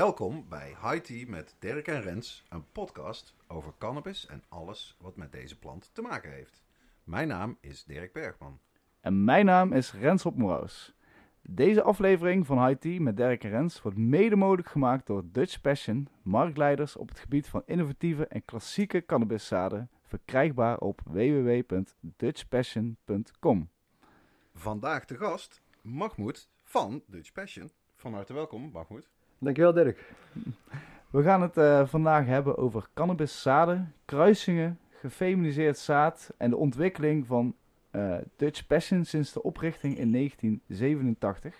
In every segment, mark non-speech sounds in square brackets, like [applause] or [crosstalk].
Welkom bij High Tea met Dirk en Rens, een podcast over cannabis en alles wat met deze plant te maken heeft. Mijn naam is Dirk Bergman. En mijn naam is Rens Hopmoraus. Deze aflevering van High Tea met Dirk en Rens wordt mede mogelijk gemaakt door Dutch Passion, marktleiders op het gebied van innovatieve en klassieke cannabiszaden, verkrijgbaar op www.dutchpassion.com. Vandaag de gast, Mahmoud van Dutch Passion. Van harte welkom, Mahmoud. Dankjewel Dirk. We gaan het eh, vandaag hebben over cannabiszaden, kruisingen, gefeminiseerd zaad en de ontwikkeling van eh, Dutch Passion sinds de oprichting in 1987.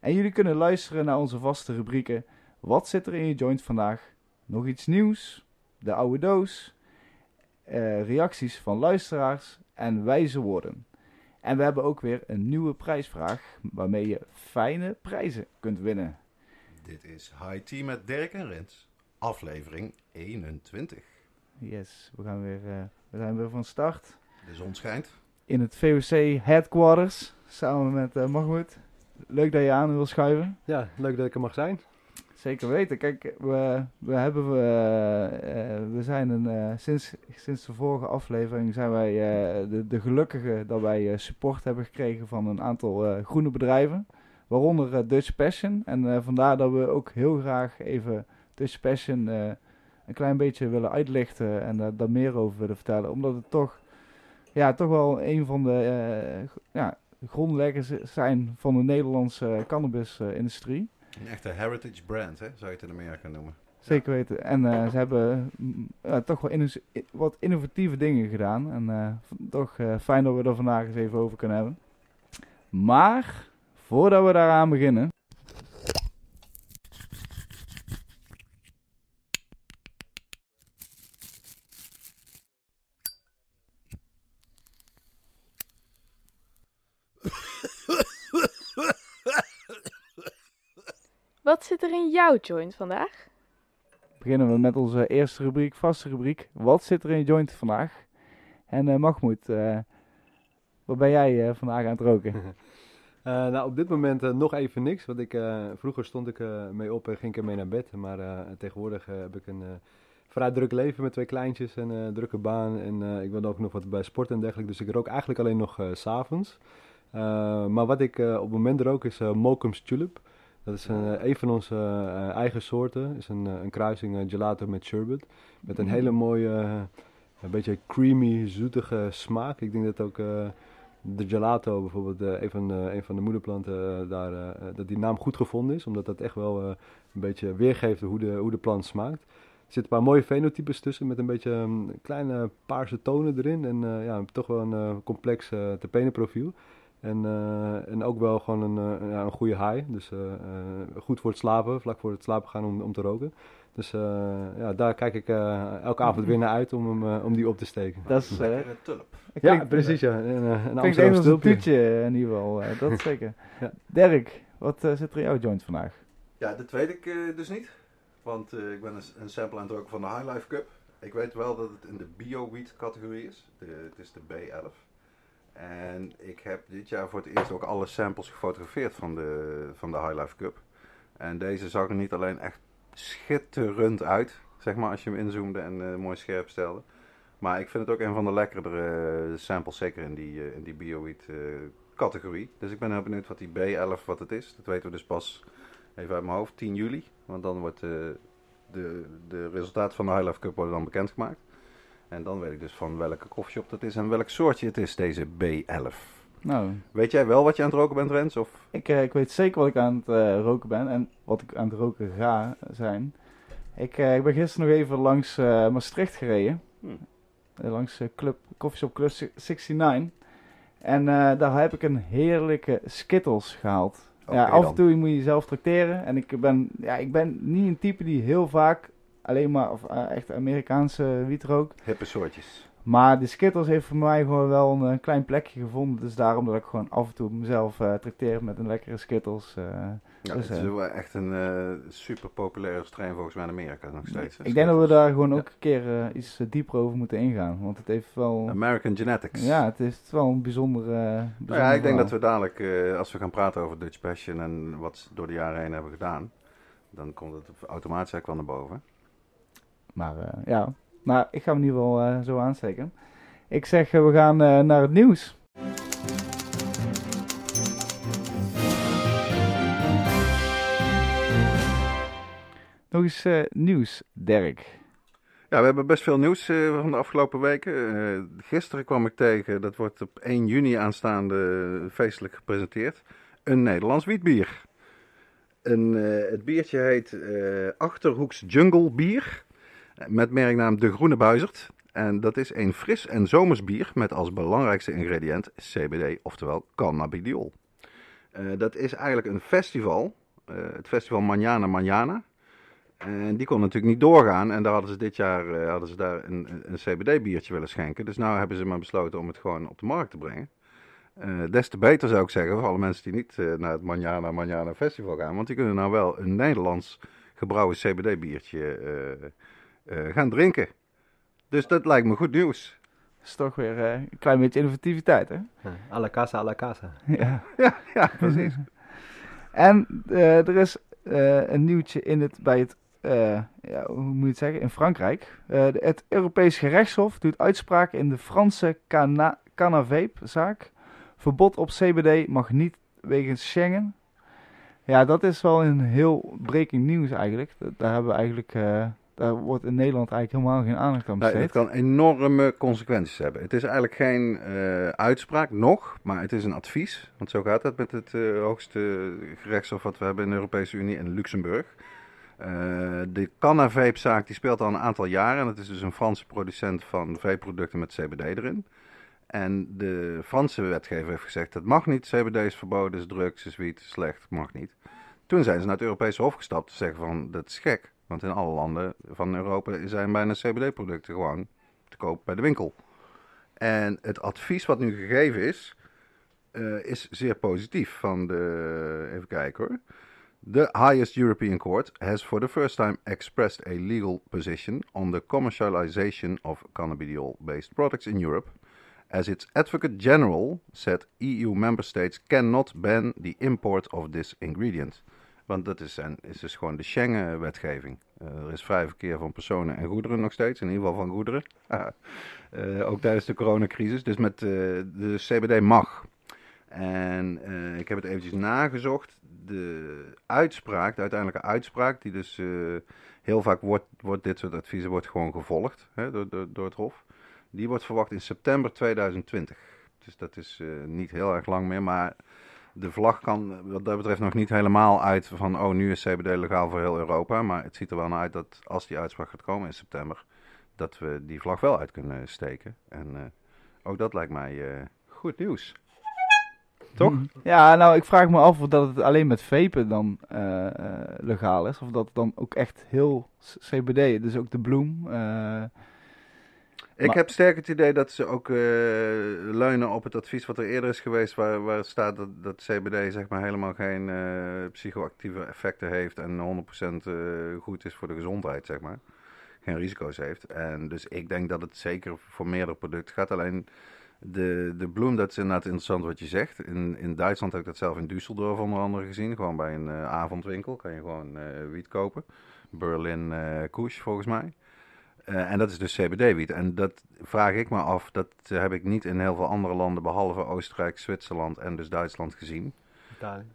En jullie kunnen luisteren naar onze vaste rubrieken Wat zit er in je joint vandaag? Nog iets nieuws? De oude doos? eh, reacties van luisteraars en wijze woorden. En we hebben ook weer een nieuwe prijsvraag waarmee je fijne prijzen kunt winnen. Dit is High Tea met Dirk en Rens, aflevering 21. Yes, we, gaan weer, eh, we zijn weer van start De zon schijnt. in het VOC Headquarters samen met eh Mahmoud. Leuk dat je aan wil schuiven. Ja, leuk dat ik er mag zijn. Zeker weten. Kijk, we, we, hebben, eh, eh, we zijn een, eh, sinds, sinds de vorige aflevering zijn wij eh, de, de gelukkige dat wij eh, support hebben gekregen van een aantal eh, groene bedrijven. Waaronder eh, Dutch Passion. En eh, vandaar dat we ook heel graag even Dutch Passion eh, een klein beetje willen uitlichten en daar daar meer over willen vertellen. Omdat het toch, ja, toch wel een van de ja, grondleggers zijn van de Nederlandse cannabisindustrie. Een echte heritage brand, hè, zou je het in Amerika noemen. Zeker weten. En ze hebben mm, toch wel inno- wat innovatieve dingen gedaan. En toch fijn dat we er vandaag eens even over kunnen hebben. Maar, voordat we daaraan beginnen... Wat zit er in jouw joint vandaag? beginnen we met onze eerste rubriek, vaste rubriek. Wat zit er in je joint vandaag? En eh Mahmoud, eh, wat ben jij eh, vandaag aan het roken? [laughs] Eh, nou, op dit moment eh, nog even niks. Want ik, eh, vroeger stond ik mee op en ging ik ermee naar bed. Maar tegenwoordig heb ik een vrij druk leven met twee kleintjes en een drukke baan. En ik wil ook nog wat bij sport en dergelijke. Dus ik rook eigenlijk alleen nog s s'avonds. Maar wat ik op het moment rook is Mokum's Tulip. Dat is een, een van onze eigen soorten. is een, een kruising gelato met sherbet. Met een hele mooie, een beetje creamy, zoetige smaak. Ik denk dat ook de gelato bijvoorbeeld, eh, een, van een van de moederplanten, eh, daar, eh, dat die naam goed gevonden is. Omdat dat echt wel een beetje weergeeft hoe de, hoe de plant smaakt. Er zitten een paar mooie fenotypes tussen met een beetje ehm, kleine paarse tonen erin. En ja, toch wel een complex uh, terpeneprofiel. En, en ook wel gewoon een, ja, een goede high. Dus goed voor het slapen, vlak voor het slapen gaan om, om te roken. Dus eh, ja, daar kijk ik eh, elke avond weer naar uit om, hem, eh, om die op te steken. Dat is... eh, Lekkere tulp. Ja, precies ja. Een, een Amsterdamse een tulpje. in ieder geval. dat [laughs] zeker. Ja. Dirk, wat zit er in jouw joint vandaag? Ja, dat weet ik eh, dus niet. Want eh, ik ben een, een sample aan het roken van de High Life Cup. Ik weet wel dat het in de bio-weed categorie is. De, het is de B11. En ik heb dit jaar voor het eerst ook alle samples gefotografeerd van de, van de High Life Cup. En deze zag er niet alleen echt schitterend uit, zeg maar, als je hem inzoomde en eh, mooi scherp stelde. Maar ik vind het ook een van de lekkerdere eh, samples, zeker in die, eh, in die bio-weed categorie. Dus ik ben heel benieuwd wat die B11 wat het is. Dat weten we dus pas even uit mijn hoofd, 10 juli. Want dan wordt de, de resultaten van de High Life Cup worden dan bekendgemaakt. En dan weet ik dus van welke koffieshop dat is en welk soortje het is, deze B11. Nou, Weet jij wel wat je aan het roken bent, Rens? Of? ik, eh, ik weet zeker wat ik aan het eh, roken ben en wat ik aan het roken ga zijn. Ik, eh, ik ben gisteren nog even langs eh, Maastricht gereden. Hmm. Langs eh, club, Coffeeshop Club 69. En eh, daar heb ik een heerlijke Skittles gehaald. ja, af en toe moet je jezelf tracteren. En ik ben, ja, ik ben niet een type die heel vaak alleen maar of, echt Amerikaanse wiet rookt. Hippe soortjes. Maar de Skittles heeft voor mij gewoon wel een, eh, klein plekje gevonden. Dus daarom dat ik gewoon af en toe mezelf eh trakteer met een lekkere Skittles. eh. Ja, Dus, het is wel echt een eh, super populaire strain volgens mij in Amerika nog steeds. ik denk dat we daar gewoon Ja. ook een keer iets dieper over moeten ingaan. Want het heeft wel... American Genetics. Ja, het is wel een bijzondere... Nou ja, ik denk dat we dadelijk, als we gaan praten over Dutch Passion en wat ze door de jaren heen hebben gedaan, dan komt het automatisch eigenlijk wel naar boven. Maar ja, nou, ik ga hem ieder geval eh, zo aansteken. Ik zeg, eh, we gaan eh, naar het nieuws. Nog eens nieuws, Dirk. Ja, we hebben best veel nieuws van de afgelopen weken. Gisteren kwam ik tegen, dat wordt op 1 juni aanstaande feestelijk gepresenteerd, een Nederlands wietbier. Eh, het biertje heet Achterhoeks Jungle Bier, met merknaam De Groene Buizerd. En dat is een fris en zomers bier met als belangrijkste ingrediënt CBD, oftewel cannabidiol. Eh, dat is eigenlijk een festival, eh, het festival Manjana Manjana. En die kon natuurlijk niet doorgaan. En daar hadden ze dit jaar eh, hadden ze daar een, een- CBD-biertje willen schenken. Dus nu hebben ze maar besloten om het gewoon op de markt te brengen. Des te beter zou ik zeggen voor alle mensen die niet naar het Manjana Manjana Festival gaan. Want die kunnen nou wel een Nederlands gebrouwen CBD-biertje eh, gaan drinken. Dus dat lijkt me goed nieuws. Dat is toch weer eh, een klein beetje innovativiteit, hè? Ja, à la casa, à la casa. ja. Ja, ja precies. [laughs] En eh, er is eh, een nieuwtje in het, bij het, eh, ja, hoe moet je het zeggen, in Frankrijk. Eh, de- het Europees Gerechtshof doet uitspraak in de Franse cana- Canavape-zaak. Verbod op CBD mag niet wegens Schengen. Ja, dat is wel een heel breaking nieuws eigenlijk. Daar hebben we eigenlijk, eh, daar wordt in Nederland eigenlijk helemaal geen aandacht aan besteed. het kan enorme consequenties hebben. Het is eigenlijk geen eh, uitspraak nog, maar het is een advies. Want zo gaat het met het eh, hoogste gerechtshof wat we hebben in de Europese Unie in Luxemburg. Eh, de Canna-vape-zaak die speelt al een aantal jaren. En het is dus een Franse producent van vape-producten met CBD erin. En de Franse wetgever heeft gezegd, dat mag niet. CBD is verboden, is drugs, is wiet, is slecht, mag niet. Toen zijn ze naar het Europese Hof gestapt te zeggen van, dat is gek. Want in alle landen van Europa zijn bijna CBD-producten gewoon te koop bij de winkel. En het advies wat nu gegeven is, eh, is zeer positief van de, even kijken hoor. The highest European court has for the first time expressed a legal position on the commercialization of cannabidiol-based products in Europe. As its Advocate General said, EU member states cannot ban the import of this ingredient. Want dat is, en, is dus gewoon de Schengen-wetgeving. Eh, er is vrij verkeer van personen en goederen nog steeds, in ieder geval van goederen. [laughs] Eh, ook tijdens de coronacrisis. Dus met eh, de CBD mag. En ik heb het eventjes nagezocht. De uitspraak, de uiteindelijke uitspraak, die dus heel vaak wordt, wordt dit soort adviezen wordt gewoon gevolgd hè, door, door, door het Hof. Die wordt verwacht in september 2020. Dus dat is niet heel erg lang meer, maar de vlag kan wat dat betreft nog niet helemaal uit van oh nu is CBD legaal voor heel Europa. Maar het ziet er wel naar uit dat als die uitspraak gaat komen in september, dat we die vlag wel uit kunnen steken. En eh, ook dat lijkt mij eh, goed nieuws. Toch? Ja, nou, ik vraag me af of dat het alleen met vapen dan eh, legaal is. Of dat dan ook echt heel CBD, dus ook de bloem. Ik Maar- heb sterk het idee dat ze ook eh, leunen op het advies wat er eerder is geweest, waar, waar staat dat, dat CBD zeg maar helemaal geen eh, psychoactieve effecten heeft en 100% eh, goed is voor de gezondheid, zeg maar. Geen risico's heeft. En dus ik denk dat het zeker voor meerdere producten gaat. Alleen de, de bloem, dat is inderdaad interessant wat je zegt. In, in Duitsland heb ik dat zelf in Düsseldorf onder andere gezien. Gewoon bij een avondwinkel kan je gewoon wiet kopen. Berlin Kush volgens mij. Eh, en dat is dus CBD-wiet. En dat vraag ik me af, dat eh, heb ik niet in heel veel andere landen, behalve Oostenrijk, Zwitserland en dus Duitsland gezien. Italië.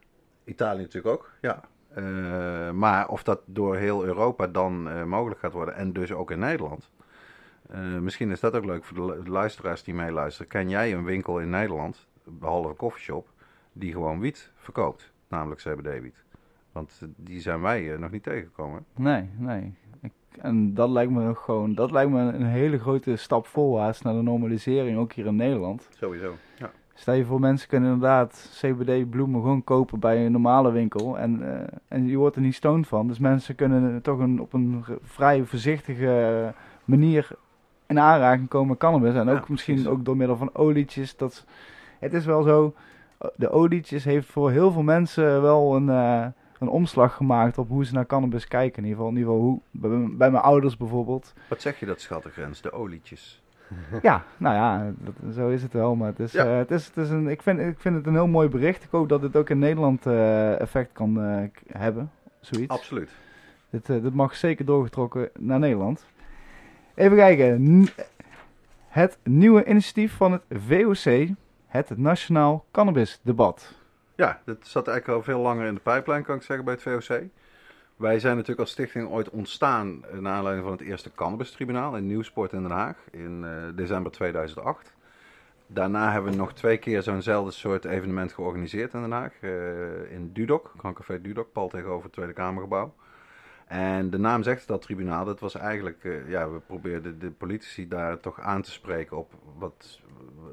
Italië natuurlijk ook, ja. Eh, maar of dat door heel Europa dan eh, mogelijk gaat worden, en dus ook in Nederland. Eh, misschien is dat ook leuk voor de lu- luisteraars die meeluisteren. Ken jij een winkel in Nederland, behalve een koffieshop, die gewoon wiet verkoopt? Namelijk CBD-wiet. Want die zijn wij nog niet tegengekomen. nee, nee. En dat lijkt me nog gewoon, dat lijkt me een hele grote stap voorwaarts naar de normalisering, ook hier in Nederland. Sowieso. Ja. Stel je voor, mensen kunnen inderdaad CBD-bloemen gewoon kopen bij een normale winkel. En, eh, en je wordt er niet stoned van. Dus mensen kunnen toch een, op een vrij voorzichtige manier in aanraking komen met cannabis. En ook Ja, misschien ook door middel van olietjes. Dat, het is wel zo, de olietjes heeft voor heel veel mensen wel een, eh, een omslag gemaakt op hoe ze naar cannabis kijken. In ieder geval, in ieder geval hoe, bij, bij mijn ouders bijvoorbeeld. Wat zeg je dat schattengrens, de olietjes? [laughs] [laughs] Ja, nou ja, dat, zo is het wel. Maar het is, Ja. eh, het is, het is een, ik, vind, ik vind het een heel mooi bericht. Ik hoop dat het ook in Nederland eh, effect kan eh, hebben. Zoiets. Absoluut. dit, dit mag zeker doorgetrokken naar Nederland. Even kijken. N- het nieuwe initiatief van het VOC, het Nationaal Cannabis Debat. Ja, dat zat eigenlijk al veel langer in de pijplijn, kan ik zeggen, bij het VOC. Wij zijn natuurlijk als stichting ooit ontstaan eh, naar aanleiding van het eerste cannabistribunaal in Nieuwsport in Den Haag in eh, december 2008. Daarna hebben we nog twee keer zo'nzelfde soort evenement georganiseerd in Den Haag. eh, in Dudok, Café Dudok, pal tegenover het Tweede Kamergebouw. En de naam zegt dat tribunaal. Dat was eigenlijk, eh, ja, we probeerden de politici daar toch aan te spreken op wat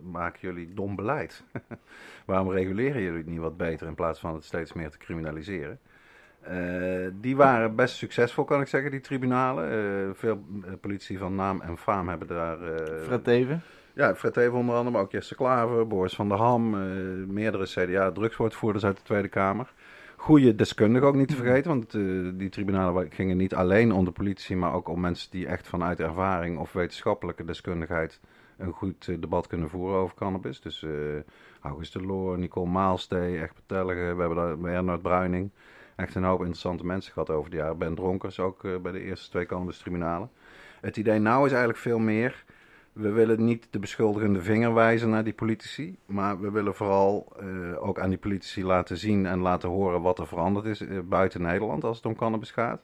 maken jullie dom beleid? [laughs] Waarom reguleren jullie het niet wat beter in plaats van het steeds meer te criminaliseren? Eh, die waren best succesvol, kan ik zeggen, die tribunalen. Eh, veel politici van naam en faam hebben daar. Fred Teven. ja, Fred Teven onder andere, maar ook Jesse Klaver, Boris van der Ham, meerdere CDA-drugswoordvoerders uit de Tweede Kamer. Goede deskundigen ook niet te vergeten, want eh, die tribunalen gingen niet alleen om de politie, maar ook om mensen die echt vanuit ervaring of wetenschappelijke deskundigheid een goed eh, debat kunnen voeren over cannabis. Dus eh August de Loor, Nicole Maalstee, echt betelligen. We hebben daar Bernard Bruining. Echt een hoop interessante mensen gehad over de jaren. Ben Dronkers ook bij de eerste twee cannabis-tribunalen. Het idee nou is eigenlijk veel meer... We willen niet de beschuldigende vinger wijzen naar die politici. Maar we willen vooral eh, ook aan die politici laten zien en laten horen wat er veranderd is eh, buiten Nederland als het om cannabis gaat.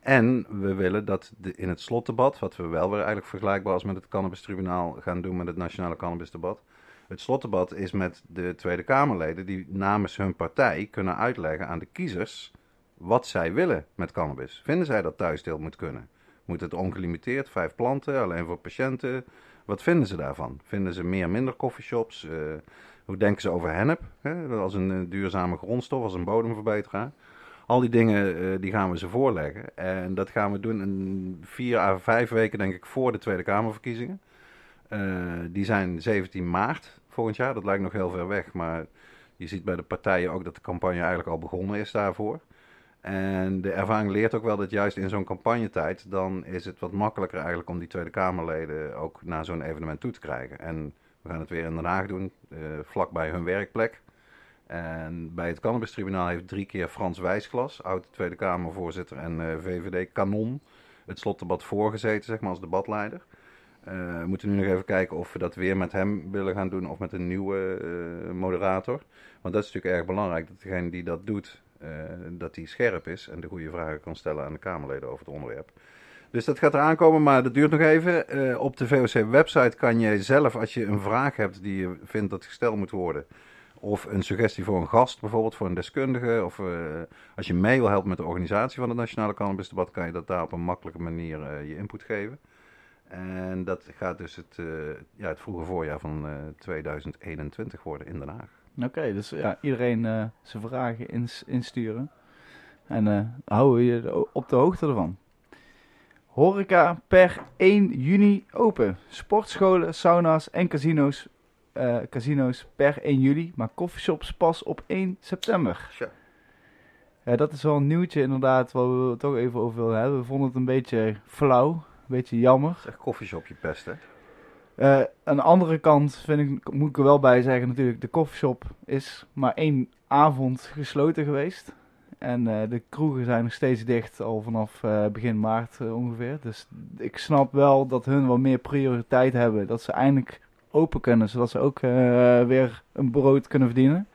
En we willen dat in het slotdebat, wat we wel weer eigenlijk vergelijkbaar als met het cannabistribunaal gaan doen met het nationale cannabisdebat. Het slotdebat is met de Tweede Kamerleden die namens hun partij kunnen uitleggen aan de kiezers wat zij willen met cannabis. Vinden zij dat thuisdeel moet kunnen? Moet het ongelimiteerd, vijf planten, alleen voor patiënten? Wat vinden ze daarvan? Vinden ze meer, minder coffeeshops? Eh, hoe denken ze over hennep? Hè? Als een eh, duurzame grondstof, als een bodemverbeteraar. Al die dingen eh, die gaan we ze voorleggen. En dat gaan we doen in vier à vijf weken, denk ik, voor de Tweede Kamerverkiezingen. Die zijn 17 maart volgend jaar. Dat lijkt nog heel ver weg, maar je ziet bij de partijen ook dat de campagne eigenlijk al begonnen is daarvoor. En de ervaring leert ook wel dat juist in zo'n campagnetijd, dan is het wat makkelijker eigenlijk om die Tweede Kamerleden ook naar zo'n evenement toe te krijgen. En we gaan het weer in Den Haag doen, eh, vlakbij hun werkplek. En bij het Cannabistribunaal heeft drie keer Frans Wijsglas, oud Tweede Kamervoorzitter en eh, VVD-kanon, het slotdebat voorgezeten, zeg maar, als debatleider. Eh, we moeten nu nog even kijken of we dat weer met hem willen gaan doen of met een nieuwe moderator. Want dat is natuurlijk erg belangrijk, dat degene die dat doet, dat hij scherp is en de goede vragen kan stellen aan de Kamerleden over het onderwerp. Dus dat gaat eraan komen, maar dat duurt nog even. Eh, op de VOC-website kan je zelf, als je een vraag hebt die je vindt dat gesteld moet worden, of een suggestie voor een gast, bijvoorbeeld voor een deskundige, of eh, als je mee wil helpen met de organisatie van het Nationale Cannabisdebat, kan je dat daar op een makkelijke manier eh, je input geven. En dat gaat dus het, eh, ja, het vroege voorjaar van eh, 2021 worden in Den Haag. Oké, dus ja, iedereen eh, zijn vragen ins- insturen. En eh houden we je op de hoogte ervan. Horeca per 1 juni open. Sportscholen, sauna's en casino's, eh, casino's per 1 juli. Maar coffeeshops pas op 1 september. Ja, dat is wel een nieuwtje inderdaad waar we het toch even over willen hebben. We vonden het een beetje flauw, een beetje jammer. Zeg koffieshopje pest, hè? Eh, aan de andere kant vind ik, moet ik er wel bij zeggen natuurlijk, de koffieshop is maar één avond gesloten geweest. En eh, de kroegen zijn nog steeds dicht, al vanaf eh, begin maart ongeveer. Dus ik snap wel dat hun wat meer prioriteit hebben. Dat ze eindelijk open kunnen, zodat ze ook weer een brood kunnen verdienen.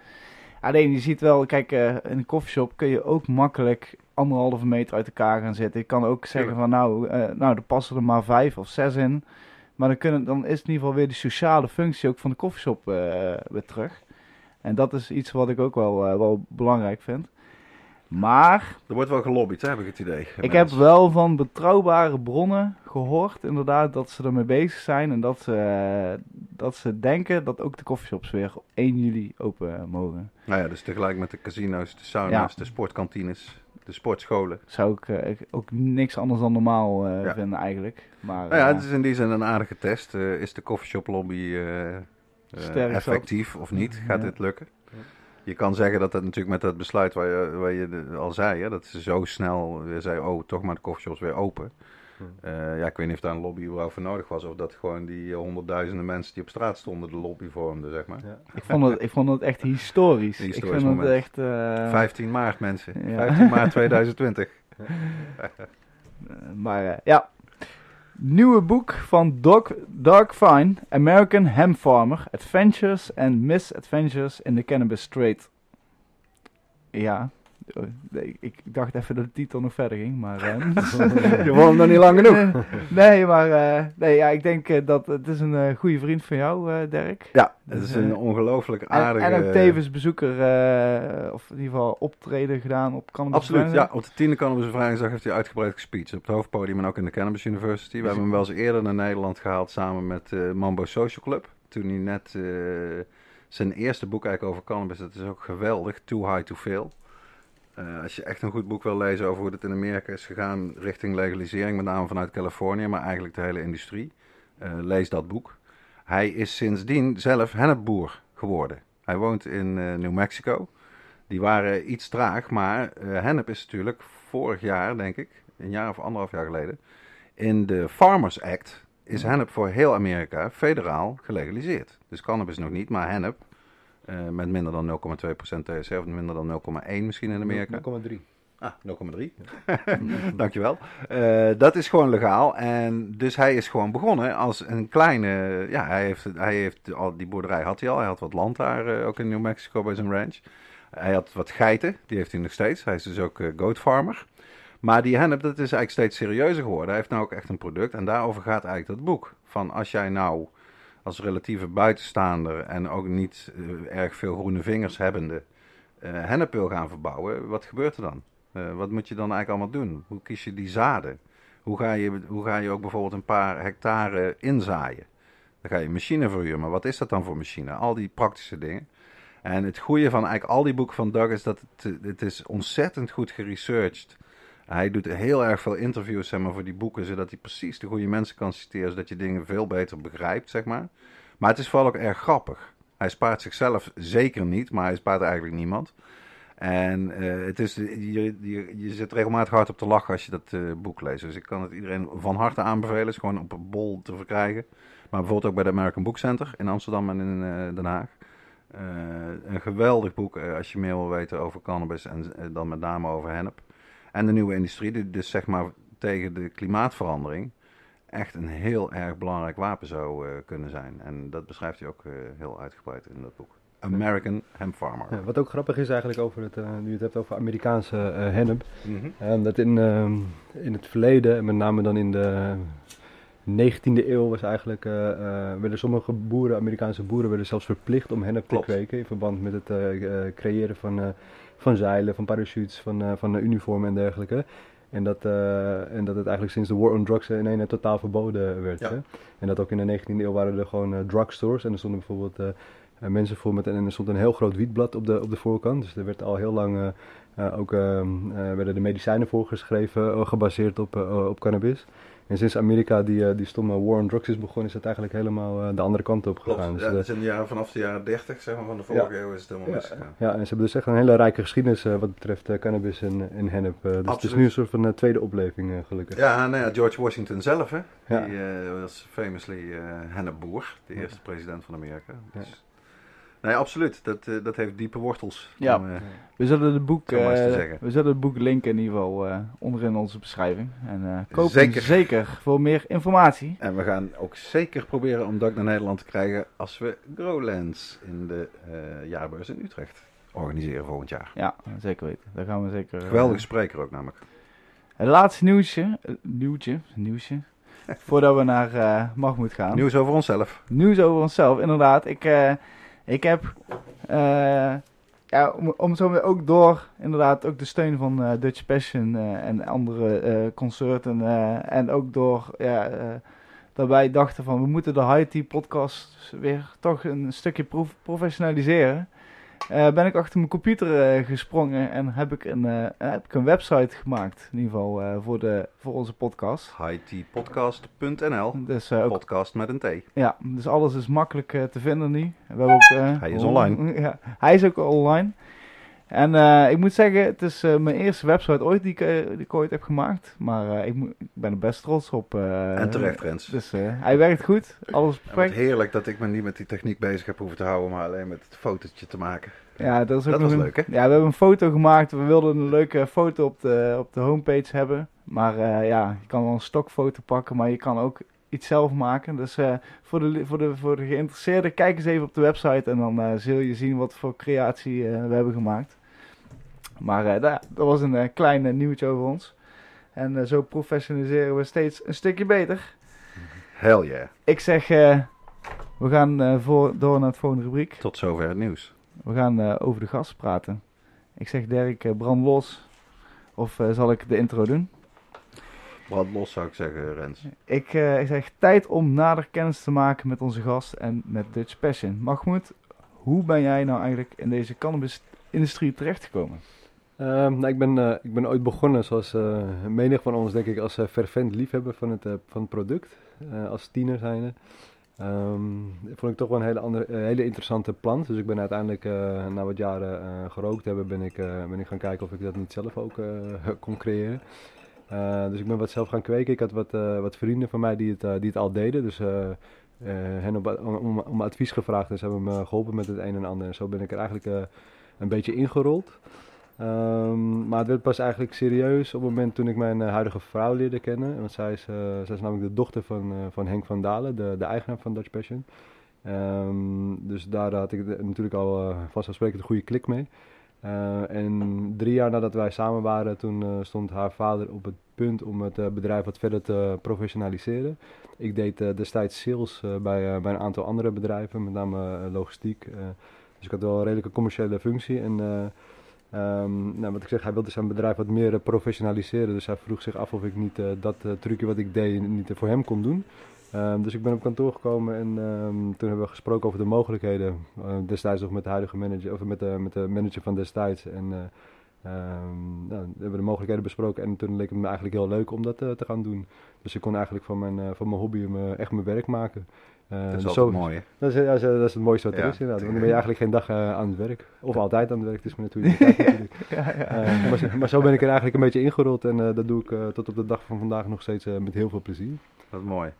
Alleen je ziet wel, kijk, in een koffieshop kun je ook makkelijk anderhalve meter uit elkaar gaan zitten. Je kan ook zeggen van nou, nou er passen er maar vijf of zes in. Maar dan, kunnen, dan is in ieder geval weer die sociale functie ook van de koffieshop eh, weer terug. En dat is iets wat ik ook wel, eh, wel belangrijk vind. Maar Er wordt wel gelobbyd, hè, heb ik het idee. ik heb wel van betrouwbare bronnen gehoord, inderdaad, dat ze ermee bezig zijn. En dat ze, eh, dat ze denken dat ook de koffieshops weer op 1 juli open mogen. Nou ja, dus tegelijk met de casino's, de sauna's, Ja. de sportkantines, de sportscholen. Zou ik eh, ik- ook niks anders dan normaal eh, Ja. vinden eigenlijk. Maar, Nou ja, eh, het is in die zin een aardige test. Eh, is de coffeeshop lobby eh, eh, zat. effectief of niet? Gaat Ja. dit lukken? Je kan zeggen dat het natuurlijk met dat besluit waar je, waar je al zei, hè, dat ze zo snel weer zei, oh, toch maar de coffeeshops weer open. Eh, ja, ik weet niet of daar een lobby überhaupt voor nodig was, of dat gewoon die eh, honderdduizenden mensen die op straat stonden de lobby vormden, zeg maar. Ja. ik, vond het, ik vond het echt historisch. Historisch ik vind moment. het echt... eh, 15 maart mensen, Ja. 15 maart 2020. [laughs] Eh, maar ja. Nieuwe boek van Doug, Doug Fine, American Hemp Farmer, Adventures and Misadventures in the Cannabis Trade. Ja, nee, ik dacht even dat de titel nog verder ging, maar... eh, [laughs] Je hem nog niet lang genoeg. [laughs] nee, maar eh, nee, ja, ik denk eh, dat het is een eh, goede vriend van jou, eh Dirk. Ja, het Dus, is eh, een ongelooflijk En, aardige... en ook tevens bezoeker, eh, of in ieder geval optreden gedaan op Cannabis Absoluut, ja. Op de tiende Cannabis Vrijdag heeft hij uitgebreid gespeecht. Op het hoofdpodium en ook in de Cannabis University. We hebben hem wel eens eerder naar Nederland gehaald samen met eh, Mambo Social Club. Toen hij net eh, zijn eerste boek eigenlijk over cannabis, dat is ook geweldig, Too High to Fail. Eh, als je echt een goed boek wil lezen over hoe het in Amerika is gegaan richting legalisering, met name vanuit Californië, maar eigenlijk de hele industrie, eh, lees dat boek. Hij is sindsdien zelf hennepboer geworden. Hij woont in eh, New Mexico. Die waren iets traag, maar hennep is natuurlijk vorig jaar, denk ik, een jaar of anderhalf jaar geleden, in de Farmers Act is hennep voor heel Amerika federaal gelegaliseerd. Dus cannabis nog niet, maar hennep eh, met minder dan 0,2% THC of minder dan 0,1 misschien in Amerika. 0,3. Ah, 0,3. [laughs] Dankjewel. Eh dat is gewoon legaal. En dus hij is gewoon begonnen als een kleine. Ja, hij heeft, hij heeft al die boerderij had hij al. Hij had wat land daar, eh, ook in New Mexico bij zijn ranch. Hij had wat geiten, die heeft hij nog steeds. Hij is dus ook goat farmer. Maar die hennep, dat is eigenlijk steeds serieuzer geworden. Hij heeft nou ook echt een product. En daarover gaat eigenlijk dat boek. Van als jij nou als relatieve buitenstaander en ook niet eh, erg veel groene vingers hebbende eh hennep wil gaan verbouwen, wat gebeurt er dan? Eh, wat moet je dan eigenlijk allemaal doen? Hoe kies je die zaden? Hoe ga je, hoe ga je ook bijvoorbeeld een paar hectare inzaaien? Dan ga je machine verhuren, maar wat is dat dan voor machine? Al die praktische dingen. En het goede van eigenlijk al die boeken van Doug is dat het, het is ontzettend goed geresearched. Hij doet heel erg veel interviews zeg maar, voor die boeken, zodat hij precies de goede mensen kan citeren, zodat je dingen veel beter begrijpt, zeg maar. Maar het is vooral ook erg grappig. Hij spaart zichzelf zeker niet, maar hij spaart eigenlijk niemand. En eh, het is, je, je, je zit regelmatig hard op te lachen als je dat eh, boek leest. Dus ik kan het iedereen van harte aanbevelen. Het is gewoon op een bol te verkrijgen. Maar bijvoorbeeld ook bij de American Book Center in Amsterdam en in eh, Den Haag. Een geweldig boek als je meer wil weten over cannabis en dan met name over hennep. En de nieuwe industrie, die dus zeg maar tegen de klimaatverandering echt een heel erg belangrijk wapen zou eh, kunnen zijn. En dat beschrijft hij ook eh, heel uitgebreid in dat boek. American Hemp Farmer. Ja, wat ook grappig is eigenlijk over het, eh, nu je het hebt over Amerikaanse hennep. Mhm. dat in, ehm, in het verleden, en met name dan in de 19e eeuw, was eigenlijk, eh, werden sommige boeren, Amerikaanse boeren, werden zelfs verplicht om hennep Klopt. te kweken. In verband met het creëren van, van zeilen, van parachutes, van, eh, van eh, uniformen en dergelijke. En dat, eh, en dat het eigenlijk sinds de war on drugs in één totaal verboden werd. Ja. Hè? En dat ook in de 19e eeuw waren er gewoon drugstores. En er stonden bijvoorbeeld mensen voor met... En er stond een heel groot wietblad op de, op de voorkant. Dus er werd al heel lang... ook ehm, eh, werden de medicijnen voorgeschreven, gebaseerd op, op cannabis. En sinds Amerika die, eh, die stomme war on drugs is begonnen, is het eigenlijk helemaal eh, de andere kant op Klopt. gegaan. Dus Ja, de- dat is in de jaren, vanaf de jaren 30 zeg maar, van de vorige eeuw is het helemaal Ja. misgegaan. Ja, en ze hebben dus echt een hele rijke geschiedenis eh, wat betreft eh, cannabis en, en hennep. eh, dus het is nu een soort van eh, tweede opleving eh, gelukkig. Ja, nou ja, George Washington zelf, hè? Ja. Die eh, was famously eh hennepboer, de eerste president van Amerika. Ja. Dus, Nee, absoluut. Dat, eh, dat heeft diepe wortels. Ja. om, eh, We zullen het boek, zeggen. we zullen het boek linken in ieder geval eh, onderin onze beschrijving. En koop Zeker. zeker voor meer informatie. en we gaan ook zeker proberen om Doug naar Nederland te krijgen als we Growlands in de jaarbeurs in Utrecht organiseren volgend jaar. Ja, zeker weten. Daar gaan we zeker. Geweldige spreker ook namelijk. Het laatste nieuwtje, eh, nieuwtje, nieuwtje, [laughs] voordat we naar eh Mahmoud gaan. Nieuws over onszelf. Nieuws over onszelf, inderdaad. Ik, ik heb, eh, ja, om, zo ook door, inderdaad, ook de steun van eh, Dutch Passion eh, en andere concerten. en ook door, ja, wij dachten van, we moeten de High Tea podcast weer toch een stukje prof- professionaliseren. Eh, ben ik achter mijn computer eh, gesprongen en heb ik, een, eh, heb ik een website gemaakt, in ieder geval voor, de, voor onze podcast. hightpodcast.nl Dus ook Podcast met een T. ja, dus alles is makkelijk te vinden nu. We hebben ook, Hij is online. [laughs] Ja, hij is ook online. En eh, ik moet zeggen, het is eh, mijn eerste website ooit die ik, eh, die ik ooit heb gemaakt. Maar ik, ik ben er best trots op. en terecht, Rens. Dus hij werkt goed, alles perfect. heerlijk dat ik me niet met die techniek bezig heb hoeven te houden, maar alleen met het fotootje te maken. Ja, dat is ook Dat was een- leuk, hè? Ja, we hebben een foto gemaakt. We wilden een leuke foto op de, op de homepage hebben. Maar ja, je kan wel een stokfoto pakken, maar je kan ook iets zelf maken. Dus eh, voor, de, voor, de, voor de geïnteresseerden, kijk eens even op de website en dan eh, zul je zien wat voor creatie eh, we hebben gemaakt. Maar eh, da- dat was een klein nieuwtje over ons. En zo professionaliseren we steeds een stukje beter. Hell yeah. Ik zeg, we gaan voor, door naar het volgende rubriek. Tot zover het nieuws. We gaan over de gast praten. Ik zeg Dirk, brand los. Of zal ik de intro doen? Brand los zou ik zeggen, Rens. Ik, eh, ik zeg tijd om nader kennis te maken met onze gast en met Dutch Passion. Mahmoud, hoe ben jij nou eigenlijk in deze cannabis-industrie terechtgekomen? Ehm, nou, ik, ben, eh, ik ben ooit begonnen, zoals eh menig van ons, denk ik, als eh, fervent liefhebber van het, eh, van het product. eh, als tiener zijnde. Ehm, dat vond ik toch wel een hele, andere, hele interessante plant. Dus ik ben uiteindelijk, eh, na wat jaren eh, gerookt hebben, ben ik, eh, ben ik gaan kijken of ik dat niet zelf ook eh, kon creëren. Eh, dus ik ben wat zelf gaan kweken. Ik had wat, eh, wat vrienden van mij die het, eh, die het al deden. Dus hen om, om, advies gevraagd en ze hebben me geholpen met het een en ander. En zo ben ik er eigenlijk een beetje ingerold. Ehm, maar het werd pas eigenlijk serieus op het moment toen ik mijn huidige vrouw leerde kennen. Want zij is, is namelijk de dochter van, van Henk van Dalen, de, de eigenaar van Dutch Passion. Ehm, dus daar had ik natuurlijk al vanzelfsprekend een goede klik mee. Eh, en drie jaar nadat wij samen waren, toen eh, stond haar vader op het punt om het eh, bedrijf wat verder te professionaliseren. Ik deed destijds sales bij, bij een aantal andere bedrijven, met name logistiek. dus ik had wel een redelijke commerciële functie. En eh, Ehm, nou, wat ik zeg, hij wilde zijn bedrijf wat meer professionaliseren. Dus hij vroeg zich af of ik niet dat trucje wat ik deed niet voor hem kon doen. Ehm, dus ik ben op kantoor gekomen en ehm, toen hebben we gesproken over de mogelijkheden. Eh, destijds nog met de huidige manager, of met de, met de manager van destijds. En nou, we hebben de mogelijkheden besproken en toen leek het me eigenlijk heel leuk om dat eh, te gaan doen. Dus ik kon eigenlijk van mijn, van mijn hobby me, echt mijn werk maken. Dat is dus zo- mooi, hè? dat is, ja, dat is- het mooiste wat er Ja. is inderdaad. Want dan ben je eigenlijk geen dag aan het werk. Of altijd aan het werk, het is maar [laughs] natuurlijk. ja, ja. Maar, zo- maar zo ben ik er eigenlijk een beetje ingerold en dat doe ik tot op de dag van vandaag nog steeds met heel veel plezier. Dat is mooi.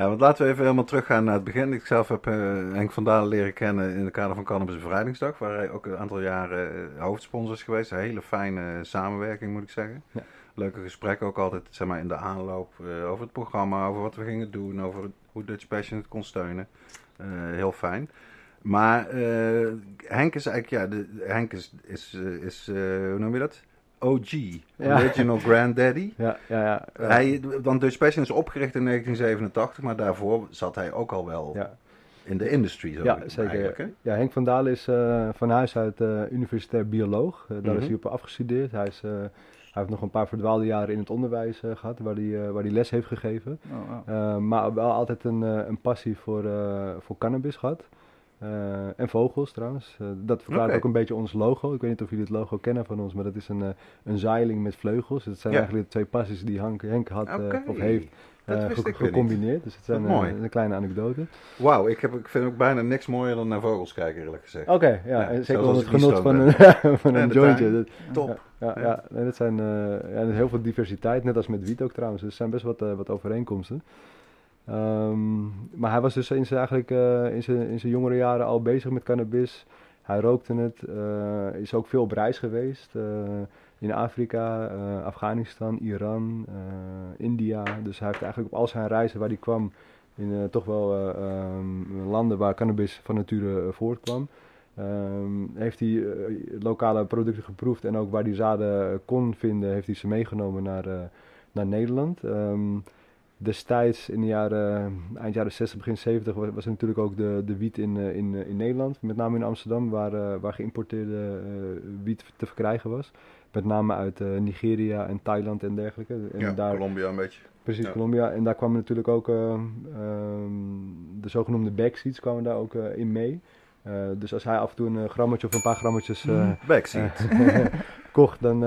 Ja. Want laten we even helemaal teruggaan naar het begin. Ik zelf heb eh, Henk van Dalen leren kennen in het kader van Cannabis Bevrijdingsdag, waar hij ook een aantal jaren eh, hoofdsponsor is geweest. Een hele fijne samenwerking, moet ik zeggen. Ja. Leuke gesprekken ook altijd, zeg maar, in de aanloop eh, over het programma, over wat we gingen doen, over hoe Dutch Passion het kon steunen. Eh, heel fijn. Maar eh, Henk is eigenlijk, ja, de, Henk is, is, eh, is eh, hoe noem je dat? OG, Ja. Original Granddaddy. Ja, ja, ja. ja. Hij, want Dutch Passion is opgericht in 1987, maar daarvoor zat hij ook al wel ja. in de industry. Zo Ja, zeker. Ja, Henk van Dalen is eh, van huis uit eh, universitair bioloog. Eh, daar Mhm. is hij op afgestudeerd. Hij, is, hij heeft nog een paar verdwaalde jaren in het onderwijs eh, gehad, waar hij, waar hij les heeft gegeven. Oh, maar wel altijd een, een passie voor, voor cannabis gehad. Eh, en vogels trouwens. Eh, dat verklaart ook een beetje ons logo. Ik weet niet of jullie het logo kennen van ons, maar dat is een, eh, een zeiling met vleugels. Dat zijn Ja. eigenlijk de twee passies die Hank, Henk had of heeft ge- niet. gecombineerd. Dus het zijn een kleine anekdote. Wauw, ik, heb, ik vind ook bijna niks mooier dan naar vogels kijken, eerlijk gezegd. Oké, ja, en zeker als onder het genot [laughs] van een, van En een jointje. Dat- Top. Ja, ja. Nee, dat zijn eh, ja, heel veel diversiteit, net als met wiet ook trouwens. Dus er zijn best wat, wat overeenkomsten. Ehm, maar hij was dus in zijn, eigenlijk, eh, in, zijn, in zijn jongere jaren al bezig met cannabis. Hij rookte het, eh, is ook veel op reis geweest. eh, in Afrika, Afghanistan, Iran, India. Dus hij heeft eigenlijk op al zijn reizen waar hij kwam in toch wel eh, ehm, landen waar cannabis van nature voortkwam. Ehm, heeft hij lokale producten geproefd en ook waar hij zaden kon vinden, heeft hij ze meegenomen naar, naar Nederland. Destijds in de jaren, eind jaren 60, begin 70 was, was er natuurlijk ook de, de wiet in, eh, in, eh, in Nederland, met name in Amsterdam, waar, eh, waar geïmporteerde wiet te verkrijgen was. Met name uit Nigeria en Thailand en dergelijke. En ja, daar, Colombia een beetje. Precies, Ja. Colombia. En daar kwamen natuurlijk ook eh, ehm, de zogenoemde backseats kwamen daar ook in mee. Eh, dus als hij af en toe een eh, grammetje of een paar grammetjes Backseat. eh, [laughs] kocht, dan,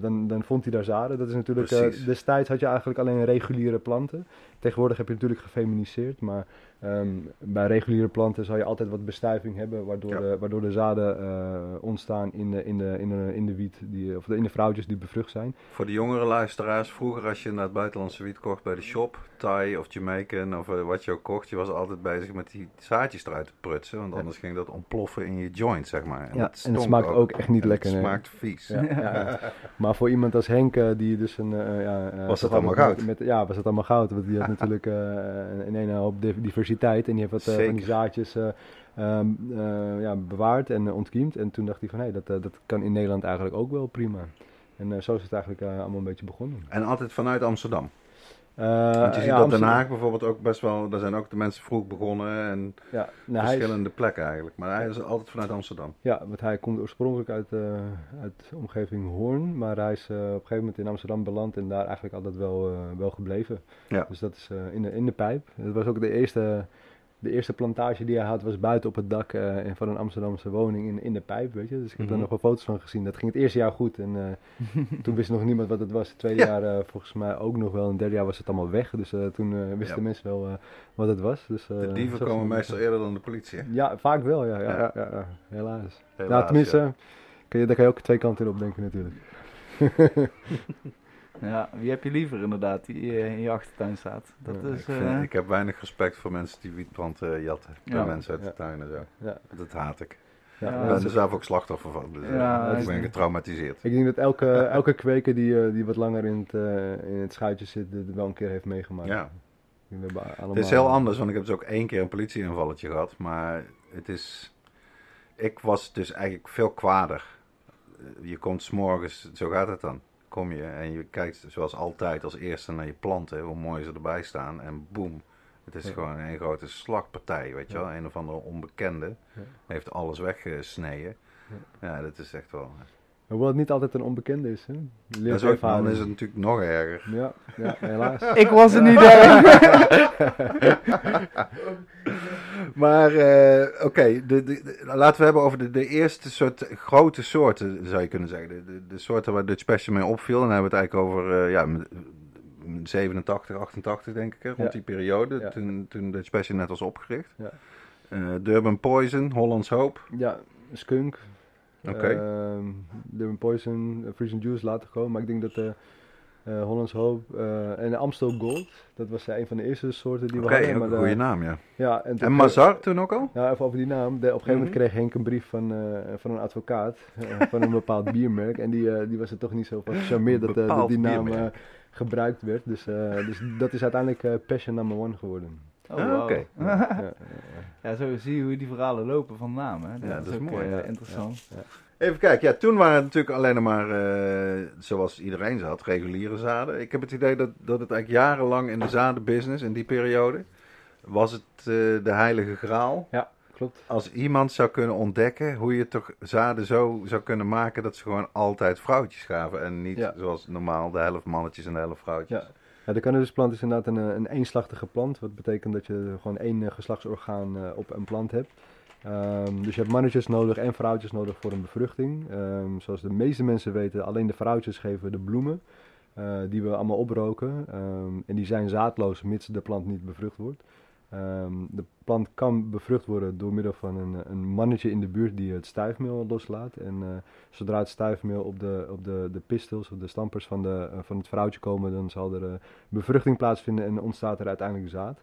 dan, dan vond hij daar zaden. Dat is natuurlijk, destijds had je eigenlijk alleen reguliere planten. tegenwoordig heb je natuurlijk gefeminiseerd, maar ehm, bij reguliere planten zal je altijd wat bestuiving hebben, waardoor, Ja. de, waardoor de zaden eh, ontstaan in de, in, de, in, de, in de wiet, die, of in de vrouwtjes die bevrucht zijn. Voor de jongere luisteraars, vroeger als je naar het buitenlandse wiet kocht bij de shop, Thai of Jamaican of eh, wat je ook kocht, je was altijd bezig met die zaadjes eruit te prutsen, want Ja. anders ging dat ontploffen in je joint, zeg maar. Ja, en het smaakt ook echt niet En lekker, Het nee. smaakt vies. Ja. [laughs] Maar voor iemand als Henk, eh, die dus een... ja, Was dat allemaal goud? Met, ja, was dat allemaal goud. Want die had natuurlijk in een hoop div- diversiteit. En die heeft wat eh, van die zaadjes eh, ehm, eh, ja, bewaard en ontkiemd. En toen dacht hij van, hé, dat, dat kan in Nederland eigenlijk ook wel prima. En zo is het eigenlijk allemaal een beetje begonnen. En altijd vanuit Amsterdam. Eh, Want je ziet ja, op Den Haag bijvoorbeeld ook best wel, daar zijn ook de mensen vroeg begonnen en Ja, nou, is- verschillende plekken eigenlijk. Maar hij is altijd vanuit Amsterdam. Ja, want hij komt oorspronkelijk uit, eh, uit de omgeving Hoorn, maar hij is eh, op een gegeven moment in Amsterdam beland en daar eigenlijk altijd wel, wel gebleven. Ja. Dus dat is in, de, in de pijp. Het was ook de eerste, de eerste plantage die hij had, was buiten op het dak eh, van een Amsterdamse woning in, in de pijp, weet je. Dus ik heb daar nog wel foto's van gezien. Dat ging het eerste jaar goed en eh, [laughs] toen wist nog niemand wat het was. Het tweede Ja. jaar eh, volgens mij ook nog wel. En het derde jaar was het allemaal weg, dus eh, toen eh, wisten Ja. mensen wel eh, wat het was. Dus, eh, De dieven komen meestal eerder dan de politie. hè? Ja, vaak wel, ja. ja, Ja. ja. ja, ja, helaas. Helaas, nou, tenminste, ja. kun je, daar kan je ook twee kanten op denken natuurlijk. [laughs] Ja, wie heb je liever inderdaad, die eh, in je achtertuin staat? Dat Ja, is... Ik, vind- eh, ik heb weinig respect voor mensen die wietplanten jatten. Bij Ja. mensen uit de tuin en zo. Ja. Dat haat ik. Ja, ik ben er zelf ook slachtoffer van. Dus, eh, Ja, ik ben getraumatiseerd. Ik denk dat elke, elke kweker die, eh, die wat langer in het, eh, in het schuitje zit, dit wel een keer heeft meegemaakt. Ja. Het is heel anders, want ik heb dus ook één keer een politieinvalletje gehad. Maar het is... Ik was dus eigenlijk veel kwader. Eh, Je komt s'morgens, zo gaat het dan. Kom je en je kijkt zoals altijd als eerste naar je planten, hoe mooi ze erbij staan. En boem, het is Ja. gewoon een grote slagpartij, weet je wel. Een of andere onbekende Ja. heeft alles weggesneden. Ja, dat is echt wel... Hoewel het niet altijd een onbekende is, hè? Dat is ook, dan is het natuurlijk nog erger. Ja, ja, helaas. [laughs] Ik was er niet bij. [laughs] [laughs] Maar eh, oké, laten we hebben over de, de eerste soort grote soorten, zou je kunnen zeggen. De, de, de soorten waar Dutch Passion mee opviel. En dan hebben we het eigenlijk over eh, ja, m- m- 87, 88 denk ik, hè, rond Ja. die periode. Ja. Toen, toen Dutch Passion net was opgericht. Ja. Eh, Durban Poison, Hollands Hope. Ja, Skunk. Oké. Ehm, Durban Poison, Freezing Juice later gekomen. Maar ik denk dat eh Hollands Hope eh, en Amstel Gold, dat was eh, een van de eerste soorten die Oké, we hadden. maar een de- goede naam, ja. Ja, en, Mazar toen ook al? Ja, even over die naam. De, op een gegeven moment Mhm. kreeg Henk een brief van, eh, van een advocaat van een bepaald [laughs] biermerk. En die, die was er toch niet zo van gecharmeerd dat, dat die naam eh, gebruikt werd. Dus, eh, dus dat is uiteindelijk eh, Passion number one geworden. Oh, Ah, oké. Ja, ja, ja, Ja, zo zie je hoe die verhalen lopen van namen. Dat, dat is is ook mooi, ja. interessant. Even kijken, ja, toen waren het natuurlijk alleen maar, eh, zoals iedereen ze had, reguliere zaden. Ik heb het idee dat, dat het eigenlijk jarenlang in de zadenbusiness, in die periode, was het eh, de heilige graal. Klopt. Als iemand zou kunnen ontdekken hoe je toch zaden zo zou kunnen maken dat ze gewoon altijd vrouwtjes gaven. En niet Ja. zoals normaal de helft mannetjes en de helft vrouwtjes. Ja. Ja, de cannabisplant is inderdaad een, eh, een eenslachtige plant. Wat betekent dat je gewoon één geslachtsorgaan op een plant hebt. Ehm, dus je hebt mannetjes nodig en vrouwtjes nodig voor een bevruchting. Ehm, zoals de meeste mensen weten, alleen de vrouwtjes geven de bloemen. eh, die we allemaal oproken. Ehm, en die zijn zaadloos mits de plant niet bevrucht wordt. De plant kan bevrucht worden door middel van een, een mannetje in de buurt die het stuifmeel loslaat. En eh, zodra het stuifmeel op de, op de, de pistils of de stampers van, de, eh, van het vrouwtje komen, dan zal er bevruchting plaatsvinden en ontstaat er uiteindelijk zaad.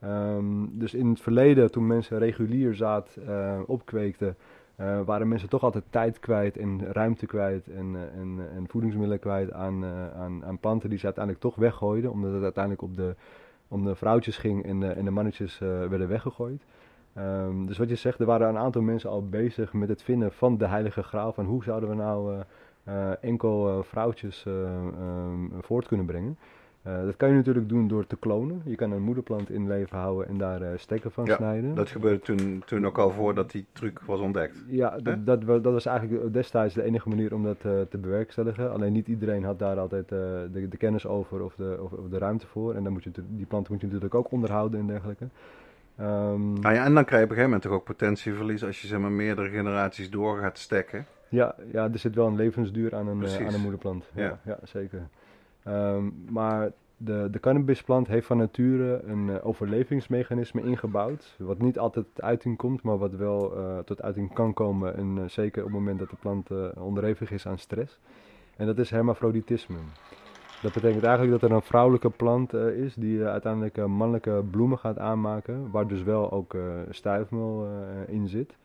Ehm, dus in het verleden, toen mensen regulier zaad eh, opkweekten, eh, waren mensen toch altijd tijd kwijt en ruimte kwijt en, eh, en, en voedingsmiddelen kwijt aan, aan, aan planten die ze uiteindelijk toch weggooiden, omdat het uiteindelijk op de, om de vrouwtjes ging en de, en de mannetjes werden weggegooid. Ehm, dus wat je zegt, er waren een aantal mensen al bezig met het vinden van de heilige graal, van hoe zouden we nou enkel vrouwtjes eh, ehm, voort kunnen brengen. Eh, dat kan je natuurlijk doen door te klonen. Je kan een moederplant in leven houden en daar eh, stekken van Ja, snijden. Dat gebeurde toen, toen ook al voordat die truc was ontdekt. Ja, dat, dat, wa- dat was eigenlijk destijds de enige manier om dat eh, te bewerkstelligen. Alleen niet iedereen had daar altijd eh, de, de kennis over of de, of, of de ruimte voor. En dan moet je, die planten moet je natuurlijk ook onderhouden en dergelijke. Nou ja, en dan krijg je op een gegeven moment toch ook potentieverlies als je zeg maar meerdere generaties door gaat stekken. Ja, ja, er zit wel een levensduur aan een, eh, aan een moederplant. Ja, Ja. ja. zeker. Ehm, maar de, de cannabisplant heeft van nature een uh, overlevingsmechanisme ingebouwd. Wat niet altijd tot uiting komt, maar wat wel uh, tot uiting kan komen. En uh, zeker op het moment dat de plant onderhevig is aan stress. En dat is hermafroditisme. Dat betekent eigenlijk dat er een vrouwelijke plant is die uiteindelijk mannelijke bloemen gaat aanmaken. Waar dus wel ook stuifmeel in zit.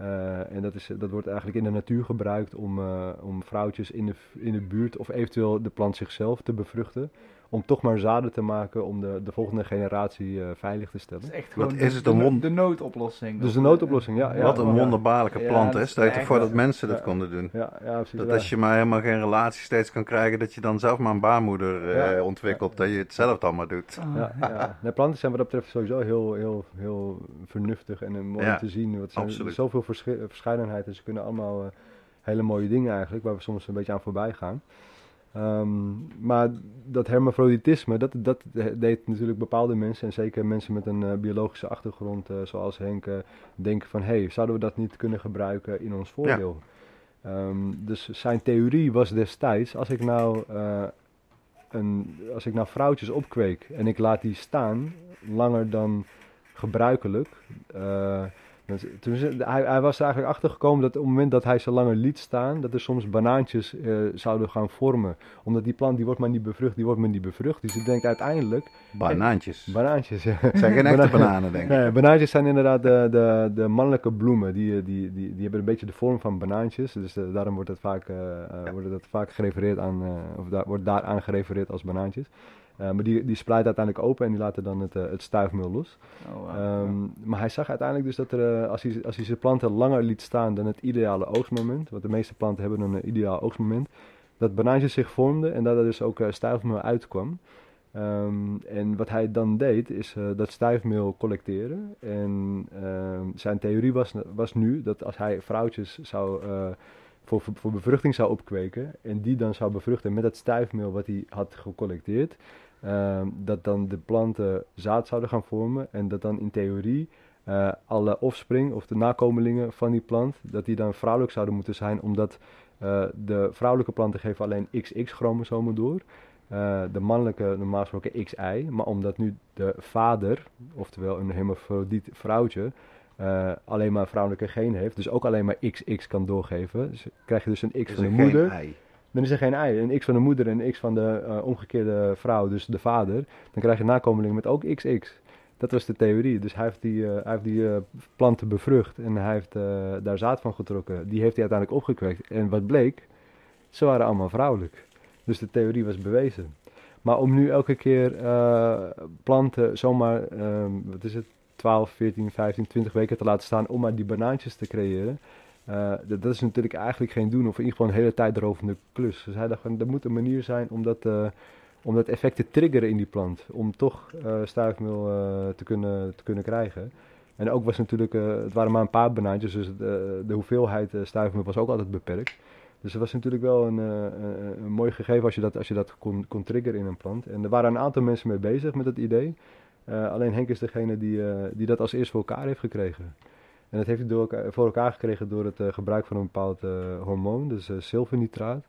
Uh, en dat, is, dat wordt eigenlijk in de natuur gebruikt om, uh, om vrouwtjes in de, in de buurt of eventueel de plant zichzelf te bevruchten om toch maar zaden te maken om de, de volgende generatie uh, veilig te stellen. Het is echt Wat gewoon is de, het een de, de noodoplossing. Dus de noodoplossing, ja. ja Wat een wonderbaarlijke Ja, plant dat is. is Stel je voor dat mensen dat Ja. konden doen. Ja, ja, precies. Dat ja. als je maar helemaal geen relatie steeds kan krijgen, dat je dan zelf maar een baarmoeder eh, Ja. ontwikkelt. Dat je het zelf dan maar doet. Ah, Ja, ja. Nee, planten zijn wat dat betreft sowieso heel, heel, heel vernuftig en eh, mooi om te zien. Er zijn absoluut. zoveel verscheidenheid en ze kunnen allemaal eh, hele mooie dingen eigenlijk, waar we soms een beetje aan voorbij gaan. Ehm, maar dat hermafroditisme, dat, dat deed natuurlijk bepaalde mensen, en zeker mensen met een eh, biologische achtergrond, eh, zoals Henk, eh, denken van, hé, hey, zouden we dat niet kunnen gebruiken in ons voordeel? Ehm, dus zijn theorie was destijds, als ik nou, een, als ik nou vrouwtjes opkweek en ik laat die staan langer dan gebruikelijk, eh, toen het- hij, hij was er eigenlijk achter gekomen dat op het moment dat hij ze langer liet staan, dat er soms banaantjes eh, zouden gaan vormen. Omdat die plant, die wordt maar niet bevrucht, die wordt maar niet bevrucht. Dus ik denk uiteindelijk, Banaantjes. banaantjes, ja. [laughs] Zijn geen echte Bana- bananen, denk ik. Nee, banaantjes zijn inderdaad de, de, de mannelijke bloemen. Die, eh, die, die, die hebben een beetje de vorm van banaantjes. Dus eh, daarom wordt het vaak, eh, eh, wordt het vaak gerefereerd aan, eh, of daar, wordt daaraan gerefereerd als banaantjes. Eh, maar die, die splijt uiteindelijk open en die laten dan het, eh, het stuifmeel los. Oh. Ehm, maar hij zag uiteindelijk dus dat er, eh, als, hij, als hij zijn planten langer liet staan dan het ideale oogstmoment, want de meeste planten hebben een ideaal oogstmoment, dat banaantjes zich vormden en dat er dus ook stuifmeel uitkwam. Ehm, en wat hij dan deed, is dat stuifmeel collecteren. En ehm, zijn theorie was, was nu dat als hij vrouwtjes zou, voor, voor bevruchting zou opkweken en die dan zou bevruchten met het stuifmeel wat hij had gecollecteerd, ehm, dat dan de planten zaad zouden gaan vormen en dat dan in theorie eh, alle offspring of de nakomelingen van die plant, dat die dan vrouwelijk zouden moeten zijn, omdat eh, de vrouwelijke planten geven alleen XX-chromosomen door. Eh, de mannelijke normaal gesproken XY, maar omdat nu de vader, oftewel een hermafrodiet vrouwtje, eh, alleen maar vrouwelijke geen heeft, dus ook alleen maar XX kan doorgeven, dus krijg je dus een X van de er geen moeder. ei. Dan is er geen ei. Een X van de moeder en een X van de eh, omgekeerde vrouw, dus de vader. Dan krijg je nakomelingen met ook XX. Dat was de theorie. Dus hij heeft die, eh, hij heeft die planten bevrucht en hij heeft daar zaad van getrokken. Die heeft hij uiteindelijk opgekweekt. En wat bleek? Ze waren allemaal vrouwelijk. Dus de theorie was bewezen. Maar om nu elke keer planten zomaar, ehm, wat is het, 12, 14, 15, 20 weken te laten staan om maar die banaantjes te creëren. eh, dat, is natuurlijk eigenlijk geen doen, of in ieder geval een hele tijdrovende klus. Dus hij dacht er moet een manier zijn om dat, eh, om dat effect te triggeren in die plant. Om toch eh stuifmeel te, kunnen, te kunnen krijgen. En ook was natuurlijk, het waren maar een paar banaantjes, dus de hoeveelheid stuifmeel was ook altijd beperkt. Dus het was natuurlijk wel een, een, een mooi gegeven als je dat, als je dat kon, kon triggeren in een plant. En er waren een aantal mensen mee bezig met dat idee. Eh, alleen Henk is degene die, eh, die dat als eerst voor elkaar heeft gekregen. En dat heeft hij door voor elkaar gekregen door het eh, gebruik van een bepaald hormoon, dus zilvernitraat.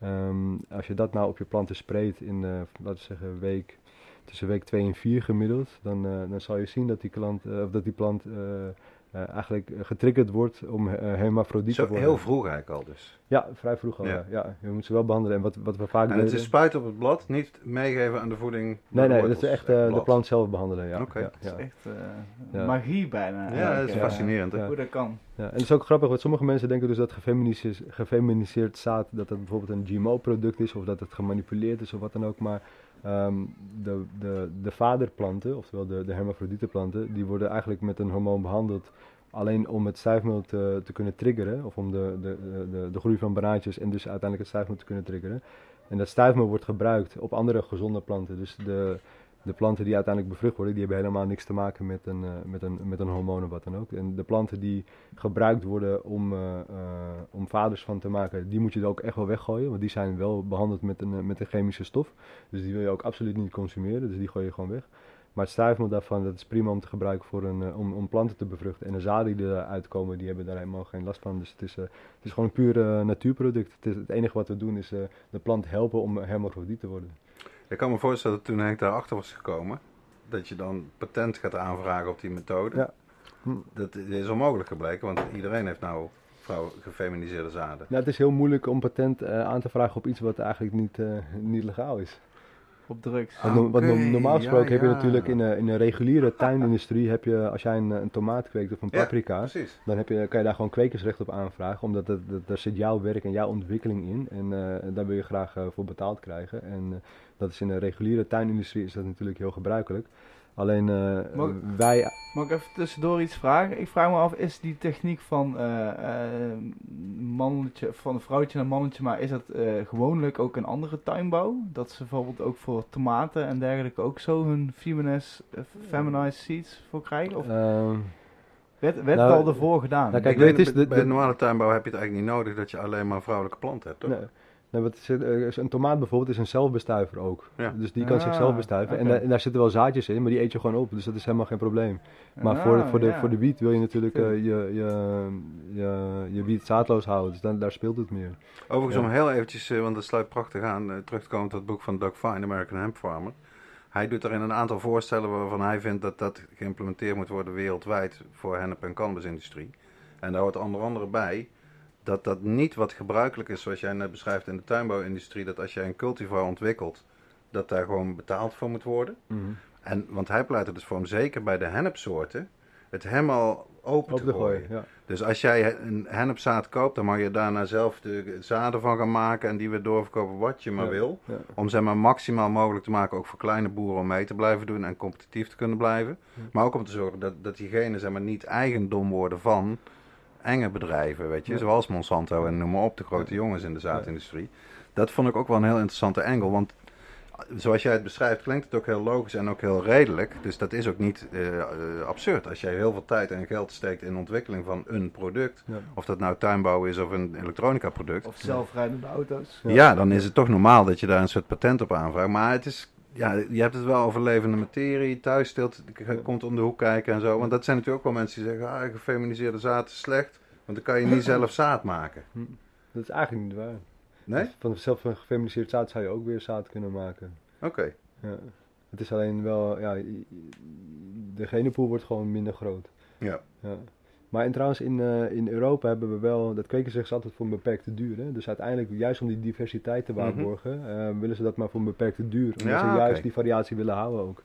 Ehm, als je dat nou op je planten spreekt in, laten we zeggen, week, tussen week 2 en 4 gemiddeld, dan, dan zal je zien dat die, klant, of dat die plant eh, eh, eigenlijk getriggerd wordt om eh, hermafrodiet te Zo worden. heel vroeg eigenlijk al dus. Ja, vrij vroeg al. Ja. Je moet ze wel behandelen. En wat, wat we vaak En het deden- is spuiten op het blad, niet meegeven aan de voeding. Nee, nee, dat is echt eh, de plant zelf behandelen. Ja. Oké. Ja, Het is echt eh, Ja. magie bijna. Ja, dat is eh, fascinerend. hè? Hoe dat kan. Ja, en het is ook grappig, want sommige mensen denken dus dat gefeminiseerd, gefeminiseerd zaad, dat het bijvoorbeeld een GMO-product is of dat het gemanipuleerd is of wat dan ook. Maar ehm, de, de, de vaderplanten, oftewel de, de hermafrodietenplanten, die worden eigenlijk met een hormoon behandeld alleen om het stuifmeel te, te kunnen triggeren, of om de, de, de, de groei van banaantjes en dus uiteindelijk het stuifmeel te kunnen triggeren. En dat stuifmeel wordt gebruikt op andere gezonde planten. Dus de, de planten die uiteindelijk bevrucht worden, die hebben helemaal niks te maken met een, eh, met een, met een hormoon of wat dan ook. En de planten die gebruikt worden om, eh, eh, om vaders van te maken, die moet je er ook echt wel weggooien. Want die zijn wel behandeld met een, met een chemische stof. Dus die wil je ook absoluut niet consumeren. Dus die gooi je gewoon weg. Maar het stuifmeel daarvan, dat is prima om te gebruiken voor een, eh, om, om planten te bevruchten. En de zaden die eruit komen, die hebben daar helemaal geen last van. Dus het is, eh, het is gewoon een puur eh, natuurproduct. Het, is, het enige wat we doen is de plant helpen om hermafrodiet te worden. Ik kan me voorstellen dat toen Henk daarachter was gekomen, dat je dan patent gaat aanvragen op die methode. Ja. Hm. Dat is onmogelijk gebleken, want iedereen heeft nou vrouw gefeminiseerde zaden. Nou, het is heel moeilijk om patent aan te vragen op iets wat eigenlijk niet, niet legaal is. Op drugs. Want, no- want no- Oké, normaal gesproken ja, heb je ja. natuurlijk in een, in een reguliere tuinindustrie, heb je, als jij een, een tomaat kweekt of een paprika, dan heb je, kan je daar gewoon kwekersrecht op aanvragen, omdat dat, dat, daar zit jouw werk en jouw ontwikkeling in. En eh, daar wil je graag eh, voor betaald krijgen. En eh, dat is in de reguliere tuinindustrie is dat natuurlijk heel gebruikelijk. Alleen eh, Maar- wij, Mag ik even tussendoor iets vragen? Ik vraag me af, is die techniek van eh, eh, mannetje, van een vrouwtje naar mannetje, maar is dat eh, gewoonlijk ook een andere tuinbouw? Dat ze bijvoorbeeld ook voor tomaten en dergelijke ook zo hun feminized, feminized seeds voor krijgen? Of ehm, werd, werd Nou, het al ervoor gedaan? nou, kijk, Ik weet is bij- de- bij de- normale tuinbouw heb je het eigenlijk niet nodig dat je alleen maar vrouwelijke planten hebt, toch? Nee. Nee, wat is het, een tomaat bijvoorbeeld is een zelfbestuiver ook. Ja. Dus die kan Ah, zichzelf bestuiven. En, daar- en daar zitten wel zaadjes in, maar die eet je gewoon op. Dus dat is helemaal geen probleem. Maar voor, Ah, voor, de, ja. voor de wiet wil je natuurlijk eh, je, je, je, je wiet zaadloos houden. Dus dan, daar speelt het meer. Overigens, Ja. om heel eventjes, eh, want dat sluit prachtig aan, eh, terug te komen tot het boek van Doug Fine, American Hemp Farmer. Hij doet daarin een aantal voorstellen waarvan hij vindt dat dat geïmplementeerd moet worden wereldwijd voor hennep- en cannabisindustrie. En daar hoort onder andere bij dat dat niet wat gebruikelijk is, zoals jij net beschrijft in de tuinbouwindustrie, dat als jij een cultivar ontwikkelt, dat daar gewoon betaald voor moet worden. En, want hij pleit er dus voor om zeker bij de hennepsoorten het helemaal open Op te gooien. gooien, ja. Dus als jij een hennepzaad koopt, dan mag je daarna zelf de zaden van gaan maken en die weer doorverkopen wat je maar Ja. wil. Ja. Om zeg maar maximaal mogelijk te maken, ook voor kleine boeren om mee te blijven doen en competitief te kunnen blijven. Maar ook om te zorgen dat, dat diegenen zeg maar niet eigendom worden van enge bedrijven, weet je. Ja. Zoals Monsanto en noem maar op, de grote jongens in de zaadindustrie. Dat vond ik ook wel een heel interessante angle, want zoals jij het beschrijft, klinkt het ook heel logisch en ook heel redelijk. Dus dat is ook niet eh, eh, absurd. Als jij heel veel tijd en geld steekt in de ontwikkeling van een product, Ja. of dat nou tuinbouw is of een elektronica product, Of zelfrijdende auto's. Ja. ja. dan is het toch normaal dat je daar een soort patent op aanvraagt. Maar het is, ja, je hebt het wel over levende materie, thuisstilt, je komt om de hoek kijken en zo. Want dat zijn natuurlijk ook wel mensen die zeggen, ah, gefeminiseerde zaad is slecht, want dan kan je niet zelf zaad maken. Dat is eigenlijk niet waar. Nee? Van zelf van gefeminiseerd zaad zou je ook weer zaad kunnen maken. Oké. Ja. Het is alleen wel, ja, de genepool wordt gewoon minder groot. Ja. Ja. Maar en trouwens, in, eh, in Europa hebben we wel, dat kweken ze altijd voor een beperkte duur. Hè? Dus uiteindelijk, juist om die diversiteit te waarborgen, eh, willen ze dat maar voor een beperkte duur. Omdat Ja, ze juist die variatie willen houden ook.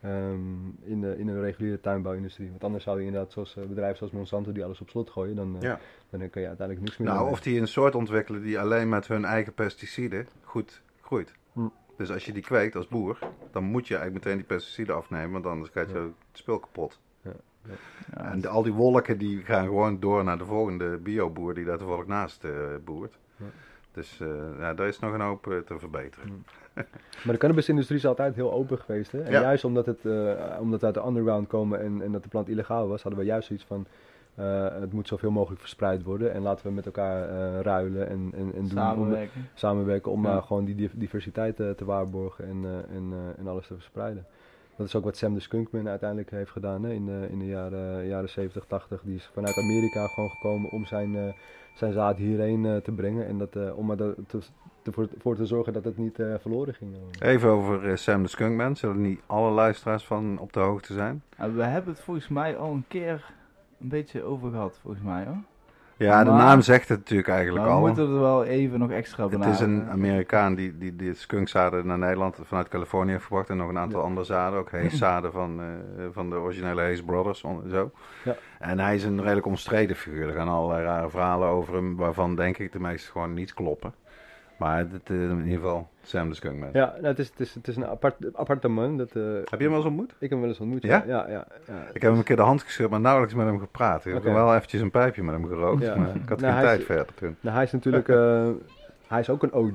Ehm, in, de, in een reguliere tuinbouwindustrie. Want anders zou je inderdaad, zoals eh, bedrijven zoals Monsanto, die alles op slot gooien, dan, Ja. dan kan je uiteindelijk niks meer Nou, of die een soort ontwikkelen die alleen met hun eigen pesticiden goed groeit. Hm. Dus als je die kweekt als boer, dan moet je eigenlijk meteen die pesticiden afnemen, want anders gaat je Ja. het spul kapot. Ja, En de- al die wolken die gaan gewoon door naar de volgende bioboer die daar toevallig naast eh, boert. Ja. Dus eh, ja, daar is nog een hoop eh, te verbeteren. [laughs] Maar de cannabisindustrie is altijd heel open geweest. Hè? En Ja. juist omdat, het, eh, omdat we uit de underground komen en, en dat de plant illegaal was, hadden we juist zoiets van... eh, het moet zoveel mogelijk verspreid worden en laten we met elkaar eh, ruilen en, en, en doen, om, Samenwerken. samenwerken om Ja. gewoon die div- diversiteit te waarborgen en, eh, en, eh, en alles te verspreiden. Dat is ook wat Sam de Skunkman uiteindelijk heeft gedaan hè, in, de, in de jaren, jaren 70, 80. Die is vanuit Amerika gewoon gekomen om zijn, eh, zijn zaad hierheen eh, te brengen. En dat, eh, om er de- te, te, voor, voor te zorgen dat het niet eh, verloren ging. Even over eh, Sam de Skunkman. Zullen niet alle luisteraars van op de hoogte zijn? En we hebben het volgens mij al een keer een beetje over gehad, volgens mij hoor. Ja, de naam zegt het natuurlijk eigenlijk Maar we al. moeten het wel even nog extra Het benaderen. is een Amerikaan die, die, die skunkzaden naar Nederland vanuit Californië heeft gebracht. En nog een aantal Ja. andere zaden. Ook [laughs] heeszaden van, eh, van de originele Hayes Brothers. on- zo. Ja. En hij is een redelijk omstreden figuur. Er gaan allerlei rare verhalen over hem. Waarvan denk ik de meeste gewoon niet kloppen. Maar eh, in ieder geval Sam de Skunkman. Ja, nou, het, is, het, is, het is een apart, aparte man. Dat, eh, Heb je hem wel eens ontmoet? Ik heb hem wel eens ontmoet. Ja? Ja, ja. ja, ja. Ik heb hem een keer de hand geschud, maar nauwelijks met hem gepraat. Ik heb Oké. wel eventjes een pijpje met hem gerookt. Ja. Maar ik had Nou, geen tijd is- verder toen. Nou, hij is natuurlijk... [laughs] eh, hij is ook een OG.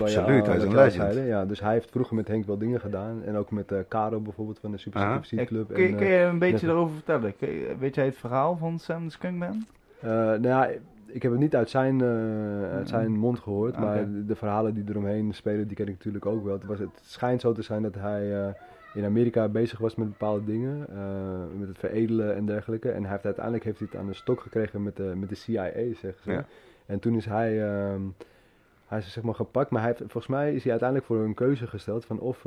Absoluut, hij is een legend. Ja, dus hij heeft vroeger met Henk wel dingen gedaan. En ook met eh Caro bijvoorbeeld van de Super Seed Club. kun, je, en, kun je een beetje erover vertellen? Je- weet jij het verhaal van Sam de Skunkman? Eh, nou ja, ik heb het niet uit zijn, eh, uit zijn mond gehoord, Oké. maar de, de verhalen die eromheen spelen, die ken ik natuurlijk ook wel. Het, was, het schijnt zo te zijn dat hij eh, in Amerika bezig was met bepaalde dingen, eh, met het veredelen en dergelijke. En hij heeft, uiteindelijk heeft hij het aan de stok gekregen met de, met de CIA, zeggen ze. Ja. En toen is hij, ehm, hij is zeg maar gepakt, maar hij heeft, volgens mij is hij uiteindelijk voor een keuze gesteld van of,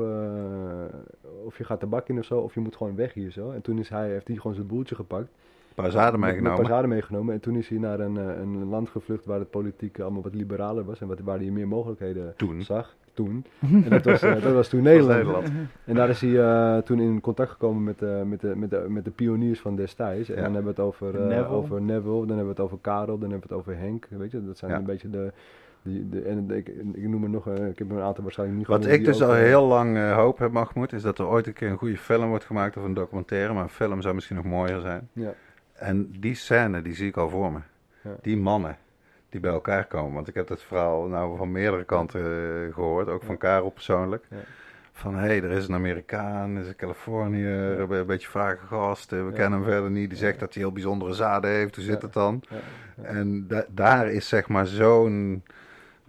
of je gaat tabak in of zo, of je moet gewoon weg hier zo. En toen is hij, heeft hij gewoon zijn boeltje gepakt. Een paar zaden Met- meegenomen. Meegenomen. En toen is hij naar een, eh, een land gevlucht waar het politiek allemaal wat liberaler was en wat, waar hij meer mogelijkheden Toen. zag. Toen. En dat was, eh, dat was toen [laughs] Nederland. Nederland. En daar is hij eh, toen in contact gekomen met, eh, met, de, met, de, met de pioniers van destijds. En Ja. dan hebben we het over, eh, Neville. over Neville, dan hebben we het over Karel, dan hebben we het over Henk. Weet je, dat zijn Ja. een beetje de... Die, de en ik, ik noem er nog, eh, ik heb er een aantal waarschijnlijk niet Wat ik dus ook, al heel lang eh, hoop heb, Mahmoud, is dat er ooit een keer een goede film wordt gemaakt of een documentaire. Maar een film zou misschien nog mooier zijn. Ja, En die scène, die zie ik al voor me. Ja. Die mannen die bij elkaar komen. Want ik heb dat verhaal nou van meerdere kanten eh, gehoord, ook van Karel persoonlijk. Ja. Van hé, hey, er is een Amerikaan, er is een Californiër, een een beetje vage gast, we kennen hem verder niet. Die zegt dat hij heel bijzondere zaden heeft, hoe zit het dan? En da- daar is zeg maar zo'n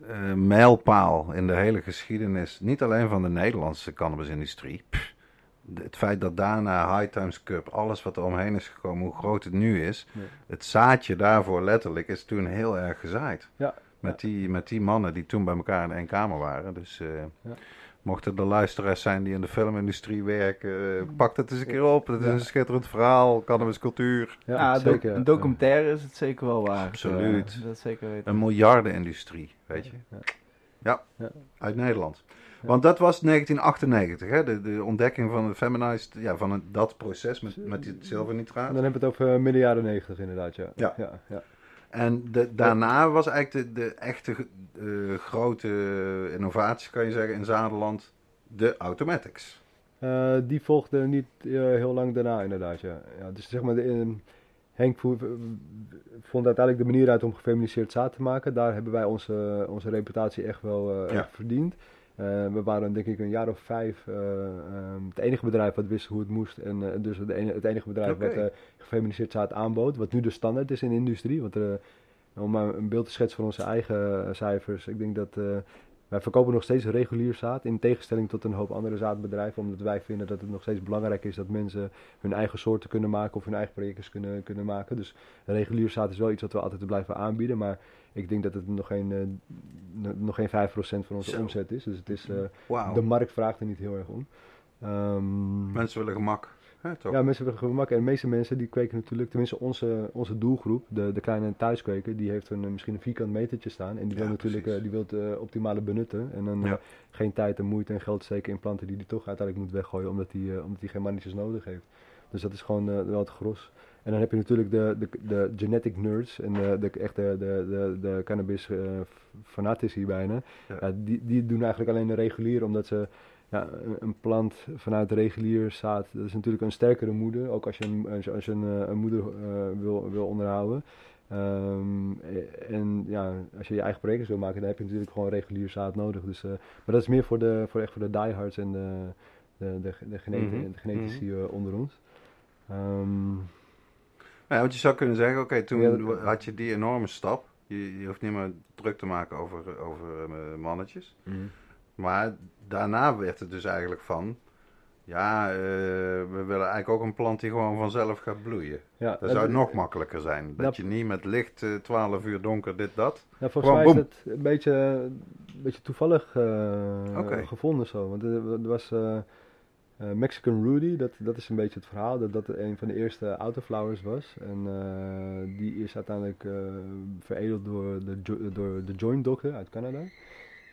eh, mijlpaal in de hele geschiedenis, niet alleen van de Nederlandse cannabisindustrie. Pff, het feit dat daarna High Times Cup, alles wat er omheen is gekomen, hoe groot het nu is, Ja. het zaadje daarvoor letterlijk is toen heel erg gezaaid. Ja. Met, die, met die mannen die toen bij elkaar in één kamer waren. Dus eh, Ja. mochten er luisteraars zijn die in de filmindustrie werken, eh, pak het eens een keer op. Het is een schitterend verhaal, cannabiscultuur. Ja, Ja, doc- zeker. een documentaire is het zeker wel waard. Absoluut. dat zeker weten. Een miljardenindustrie, weet je. Ja. Ja, Ja. uit Nederland. Want dat was 1998, hè? De, de ontdekking van het feminized, ja, van dat proces met, met die En zilvernitraat. dan hebben we het over midden jaren negentig inderdaad, ja. Ja. ja, ja. En de, daarna was eigenlijk de, de echte eh, grote innovatie, kan je zeggen, in Zaderland, de automatics. Eh, die volgde niet eh, heel lang daarna inderdaad, ja. ja dus zeg maar, de, Henk vo- vond uiteindelijk de manier uit om gefeminiseerd zaad te maken. Daar hebben wij onze, onze reputatie echt wel Ja. echt verdiend. Eh, we waren denk ik een jaar of vijf eh, ehm, het enige bedrijf wat wist hoe het moest. En eh, dus het enige, het enige bedrijf Oké. wat gefeminiseerd zaad aanbood. Wat nu de standaard is in de industrie. Want om maar een beeld te schetsen van onze eigen cijfers. Ik denk dat... wij verkopen nog steeds regulier zaad, in tegenstelling tot een hoop andere zaadbedrijven, omdat wij vinden dat het nog steeds belangrijk is dat mensen hun eigen soorten kunnen maken of hun eigen projecten kunnen, kunnen maken. Dus regulier zaad is wel iets wat we altijd blijven aanbieden, maar ik denk dat het nog geen, eh, nog geen 5% van onze Zo. omzet is. Dus het is, eh, de markt vraagt er niet heel erg om. Ehm, Mensen willen gemak. Hè, toch? ja, mensen hebben gemak. En de meeste mensen die kweken natuurlijk, tenminste onze, onze doelgroep, de, de kleine thuiskweker, die heeft een, eh, misschien een vierkant metertje staan. En die wil Ja, natuurlijk die wil het optimale benutten. En dan Ja. geen tijd en moeite en geld steken in planten die hij toch uiteindelijk moet weggooien, omdat hij eh, omdat hij geen mannetjes nodig heeft. Dus dat is gewoon wel het gros. En dan heb je natuurlijk de, de, de genetic nerds en de, de echte de, de, de cannabis eh, fanatici bijna. Ja. Ja, die, die doen eigenlijk alleen de regulier omdat ze ja, een, plant vanuit regulier zaad, dat is natuurlijk een sterkere moeder. Ook als je een, als je, een, eh, een moeder eh, wil, wil onderhouden. Ehm, eh, en ja, als je je eigen projecten wil maken, dan heb je natuurlijk gewoon regulier zaad nodig. Dus, maar dat is meer voor, de, voor echt voor de diehards en de, de, de, de, Mhm, genetici eh, onder ons. Ehm, Ja, want je zou kunnen zeggen, oké, toen Ja, had je die enorme stap. Je, je hoeft niet meer druk te maken over, over eh, mannetjes. Maar daarna werd het dus eigenlijk van, ja, eh, we willen eigenlijk ook een plant die gewoon vanzelf gaat bloeien. ja, Dat zou nog makkelijker zijn. Dat dat- je niet met licht eh, 12 uur donker dit, dat. Ja, volgens Gewoon mij is het een beetje, een beetje toevallig gevonden zo. Want er was eh, Mexican Rudy, dat, dat is een beetje het verhaal, dat dat een van de eerste autoflowers was. En eh, die is uiteindelijk eh, veredeld door de, jo- door de Joint Doctor uit Canada.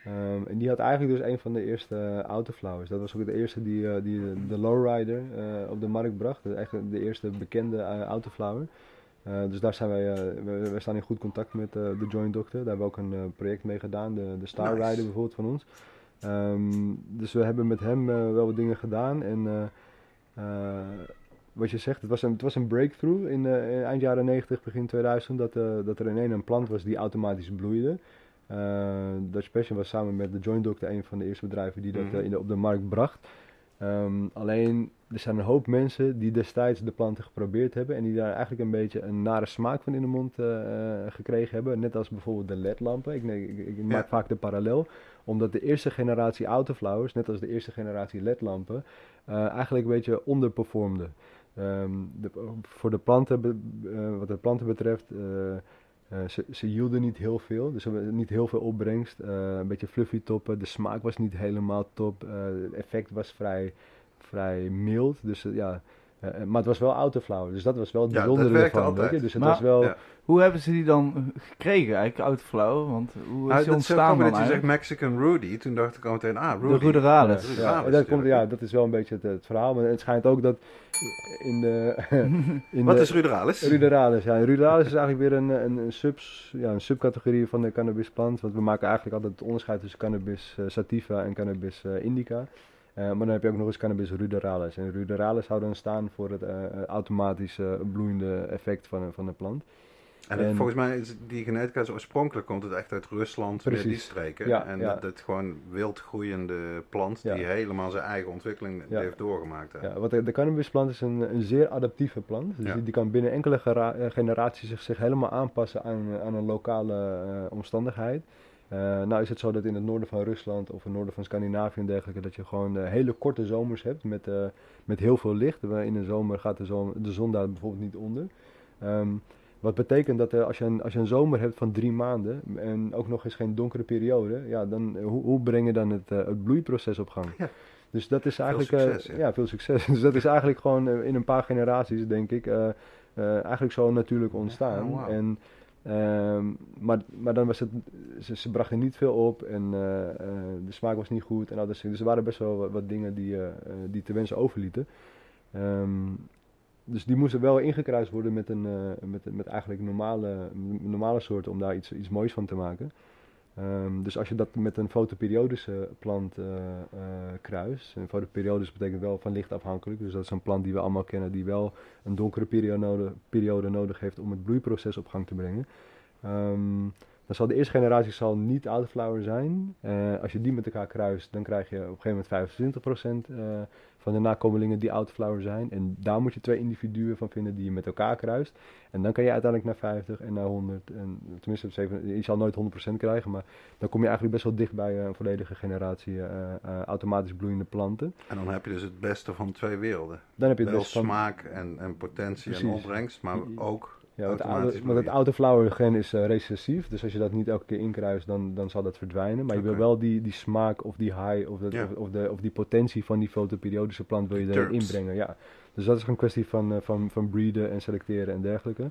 Ehm, en die had eigenlijk dus een van de eerste autoflowers. Dat was ook de eerste die, die de, de lowrider op de markt bracht. Eigenlijk de eerste bekende autoflower. Dus daar zijn wij, we, staan in goed contact met de Joint Doctor. Daar hebben we ook een project mee gedaan, de, de Star Nice. Rider bijvoorbeeld van ons. Ehm, dus we hebben met hem eh, wel wat dingen gedaan. En eh, eh, wat je zegt, het was een, het was een breakthrough in, in eind jaren 90, begin 2000, dat, dat er ineens een plant was die automatisch bloeide. Dutch Passion was samen met de Joint Doctor een van de eerste bedrijven die dat Mhm. in de, op de markt bracht. Ehm, alleen, er zijn een hoop mensen die destijds de planten geprobeerd hebben en die daar eigenlijk een beetje een nare smaak van in de mond gekregen hebben. Net als bijvoorbeeld de LED-lampen. Ik, ik, ik, ik maak Ja. vaak de parallel, omdat de eerste generatie autoflowers, net als de eerste generatie LED-lampen, eh, eigenlijk een beetje onderperformden. Ehm, voor de planten, eh, wat de planten betreft, eh, ze, ze hielden niet heel veel, dus niet heel veel opbrengst. Een beetje fluffy toppen, de smaak was niet helemaal top. het effect was vrij, vrij mild, dus ja... eh, maar het was wel autoflower, dus dat was wel het Ja, dat bijzondere werkte ervan. weet altijd. je? Dus het Maar- was wel... Ja. Hoe hebben ze die dan gekregen, eigenlijk, Outflow? Want hoe is Nou, die ontstaan grappig dan dat je zegt? Mexican Rudy. Toen dacht ik al meteen, ah, De Rudy. Ruderalis. Ja, Ja, Ruderalis, dat, komt, ja. ja, dat is wel een beetje het, het verhaal. Maar het schijnt ook dat in de... [laughs] in Wat de, is Ruderalis? Ruderalis, ja. Ruderalis is eigenlijk weer een, een, een, subs, ja, een subcategorie van de cannabisplant. Want we maken eigenlijk altijd het onderscheid tussen cannabis eh, sativa en cannabis eh, indica. Eh, maar dan heb je ook nog eens cannabis ruderalis. En ruderalis zou dan staan voor het eh, automatisch eh, bloeiende effect van, van de plant. En, volgens mij is die genetica oorspronkelijk komt het echt uit Rusland, weer die Precies. streken. Ja, en ja. dat het gewoon wild groeiende plant Ja. die helemaal zijn eigen ontwikkeling heeft doorgemaakt. hè. Ja, wat de, de cannabisplant is een, een zeer adaptieve plant. Dus Ja. die, die kan binnen enkele generaties zich, zich helemaal aanpassen aan, aan een lokale omstandigheid. Eh, nou is het zo dat in het noorden van Rusland of het noorden van Scandinavië en dergelijke, dat je gewoon eh, hele korte zomers hebt met, eh, met heel veel licht. In de zomer gaat de zon, de zon daar bijvoorbeeld niet onder. Ehm, wat betekent dat als, je een, als je een zomer hebt van drie maanden en ook nog eens geen donkere periode, ja, dan, hoe, hoe breng je dan het, het bloeiproces op gang? Ja. Dus dat is eigenlijk. eh, succes, ja. ja. veel succes. [laughs] Dus dat is eigenlijk gewoon in een paar generaties, denk ik, eigenlijk zo natuurlijk ontstaan. Oh, en, ehm, maar, maar dan was het, ze, ze brachten niet veel op en eh, eh, de smaak was niet goed en al dat. Dus er waren best wel wat, dingen die, eh, die te wensen overlieten. Ehm, dus die moesten wel ingekruist worden met, een, met, met eigenlijk normale, normale soorten om daar iets, iets moois van te maken. Ehm, dus als je dat met een fotoperiodische plant eh, eh, kruist, en fotoperiodisch betekent wel van licht afhankelijk, dus dat is een plant die we allemaal kennen die wel een donkere periode, periode nodig heeft om het bloeiproces op gang te brengen. Ehm, dan zal de eerste generatie zal niet autoflower zijn. Eh, als je die met elkaar kruist, dan krijg je op een gegeven moment 25% eh, van de nakomelingen die autoflower zijn. En daar moet je twee individuen van vinden die je met elkaar kruist. En dan kan je uiteindelijk naar 50 en naar 100. En, tenminste, op je zal nooit 100% krijgen, maar dan kom je eigenlijk best wel dicht bij een volledige generatie eh, eh, automatisch bloeiende planten. En dan heb je dus het beste van twee werelden. Dan heb je het Wel van... smaak en, en potentie en opbrengst, maar ook Ja, want, het autoflower gen is eh, recessief, dus als je dat niet elke keer inkruist, dan, dan zal dat verdwijnen. Maar je wil wel die, die smaak of die high of, dat, of, of, de, of die potentie van die fotoperiodische plant wil je erin inbrengen. Ja. Dus dat is een kwestie van, eh, van, van breeden en selecteren en dergelijke.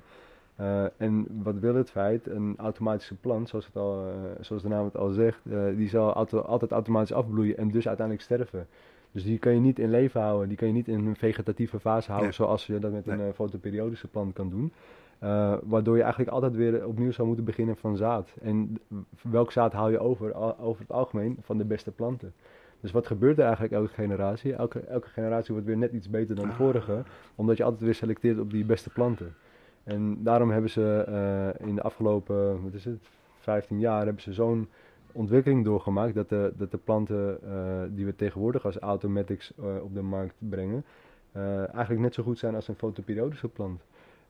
Eh, en wat wil het feit? Een automatische plant, zoals, het al, zoals de naam het al zegt, die zal auto- altijd automatisch afbloeien en dus uiteindelijk sterven. Dus die kan je niet in leven houden, die kan je niet in een vegetatieve fase houden Nee. zoals je dat met een Nee. fotoperiodische plant kan doen. Eh, waardoor je eigenlijk altijd weer opnieuw zou moeten beginnen van zaad. En welk zaad haal je over, over het algemeen van de beste planten? Dus wat gebeurt er eigenlijk elke generatie? Elke, elke generatie wordt weer net iets beter dan de Ah. vorige, omdat je altijd weer selecteert op die beste planten. En daarom hebben ze eh, in de afgelopen, wat is het, 15 jaar, hebben ze zo'n ontwikkeling doorgemaakt dat de, dat de planten eh, die we tegenwoordig als automatics op de markt brengen, eigenlijk net zo goed zijn als een fotoperiodische plant.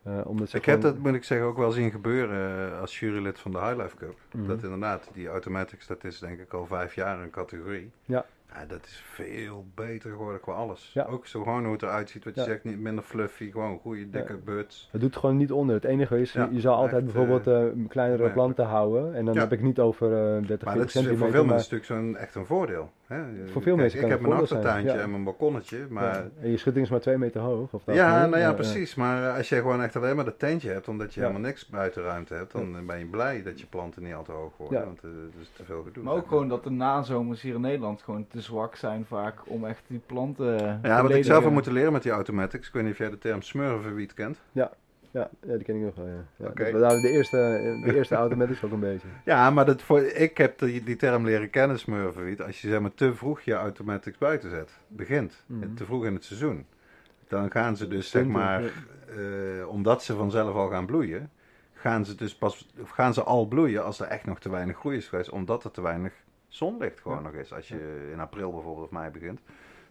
Eh, omdat ze Ik heb dat, moet ik zeggen, ook wel zien gebeuren eh, als jurylid van de High Life Cup. Mhm. Dat inderdaad, die automatics, dat is denk ik al vijf jaar een categorie. Ja. Ja, dat is veel beter geworden qua alles. Ja. Ook zo gewoon hoe het eruit ziet, wat je Ja. zegt, niet minder fluffy, gewoon goede dikke buds. Het doet gewoon niet onder. Het enige is, je zou altijd echt, bijvoorbeeld eh, kleinere planten houden. En dan heb ik niet over eh 30 Maar dat is voor centimeter. veel maar- mensen natuurlijk zo'n echt een voordeel. Hè? Voor veel Kijk, mensen Ik kan heb mijn voordeel zijn, achtertuintje en mijn balkonnetje, maar... Ja, En je schutting is maar 2 meter hoog. Of dat Ja, nou ja, Eh, precies. Maar eh, als je gewoon echt alleen maar dat tentje hebt, omdat je Ja. helemaal niks buitenruimte hebt, dan eh, ben je blij dat je planten niet al te hoog worden. Ja. Want eh, dat is te veel gedoe. Maar ook gewoon dat de nazomers hier in Nederland gewoon te zwak zijn vaak om echt die planten Ja, wat ik zelf heb eh, moeten leren met die automatics, ik weet niet of jij de term smurvenwiet kent. Ja, ja, die ken ik nog wel. Ja. Ja, dat de eerste, de eerste [laughs] automatics ook een beetje. Ja, maar dat voor, ik heb die, die term leren kennen, smurvenwiet, als je zeg maar te vroeg je automatics buiten zet, begint, Mhm. te vroeg in het seizoen. Dan gaan ze dus zeg maar, eh, omdat ze vanzelf al gaan bloeien, gaan ze dus pas, of gaan ze al bloeien als er echt nog te weinig groei is geweest, omdat er te weinig zonlicht gewoon Ja. nog is, als je in april bijvoorbeeld of mei begint.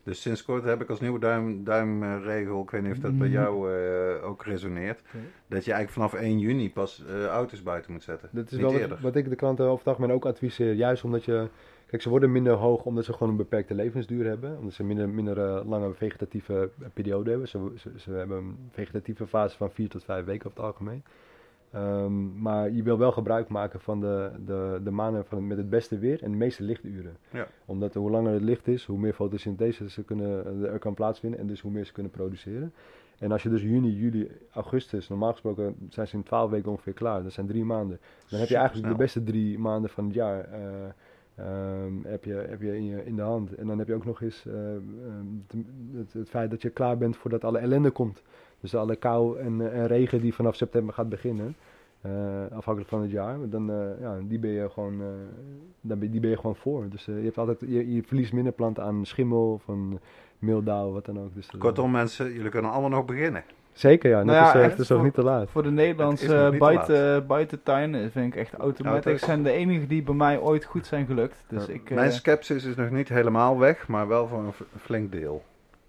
Dus sinds kort heb ik als nieuwe duim, duimregel, ik weet niet of dat bij Mhm. jou eh, ook resoneert, Nee. dat je eigenlijk vanaf 1 juni pas eh, auto's buiten moet zetten. Dat is niet wel eerder. wat, ik de klanten over het algemeen ook adviseer. Juist omdat je... Kijk, ze worden minder hoog omdat ze gewoon een beperkte levensduur hebben. Omdat ze minder, minder eh, lange vegetatieve periode hebben. Ze, ze, ze hebben een vegetatieve fase van 4 tot 5 weken over het algemeen. Ehm, maar je wil wel gebruik maken van de, de, de maanden van, met het beste weer en de meeste lichturen. Ja. Omdat hoe langer het licht is, hoe meer fotosynthese ze kunnen, er kan plaatsvinden en dus hoe meer ze kunnen produceren. En als je dus juni, juli, augustus, normaal gesproken zijn ze in 12 weken ongeveer klaar. Dat zijn drie maanden. Dan heb je eigenlijk de beste drie maanden van het jaar. eh, ehm, heb je, heb je, in, je in de hand. En dan heb je ook nog eens eh, ehm, het, het feit dat je klaar bent voordat alle ellende komt. Dus alle kou en, eh, en regen die vanaf september gaat beginnen. eh, afhankelijk van het jaar. Dan, eh, ja, die ben je gewoon, eh, dan ben, die ben je gewoon voor. Dus eh, je, hebt altijd, je, je verliest minder planten aan schimmel of aan miltdauw, wat dan ook. Dus, eh, Kortom mensen, jullie kunnen allemaal nog beginnen. Zeker ja, net Nou ja, is, echt het is nog niet te laat. Voor de Nederlandse buiten, buitentuin eh, vind ik echt automatics Auto's. zijn de enige die bij mij ooit goed zijn gelukt. Dus Ja. ik, eh, Mijn sceptisch is nog niet helemaal weg, maar wel voor een flink deel,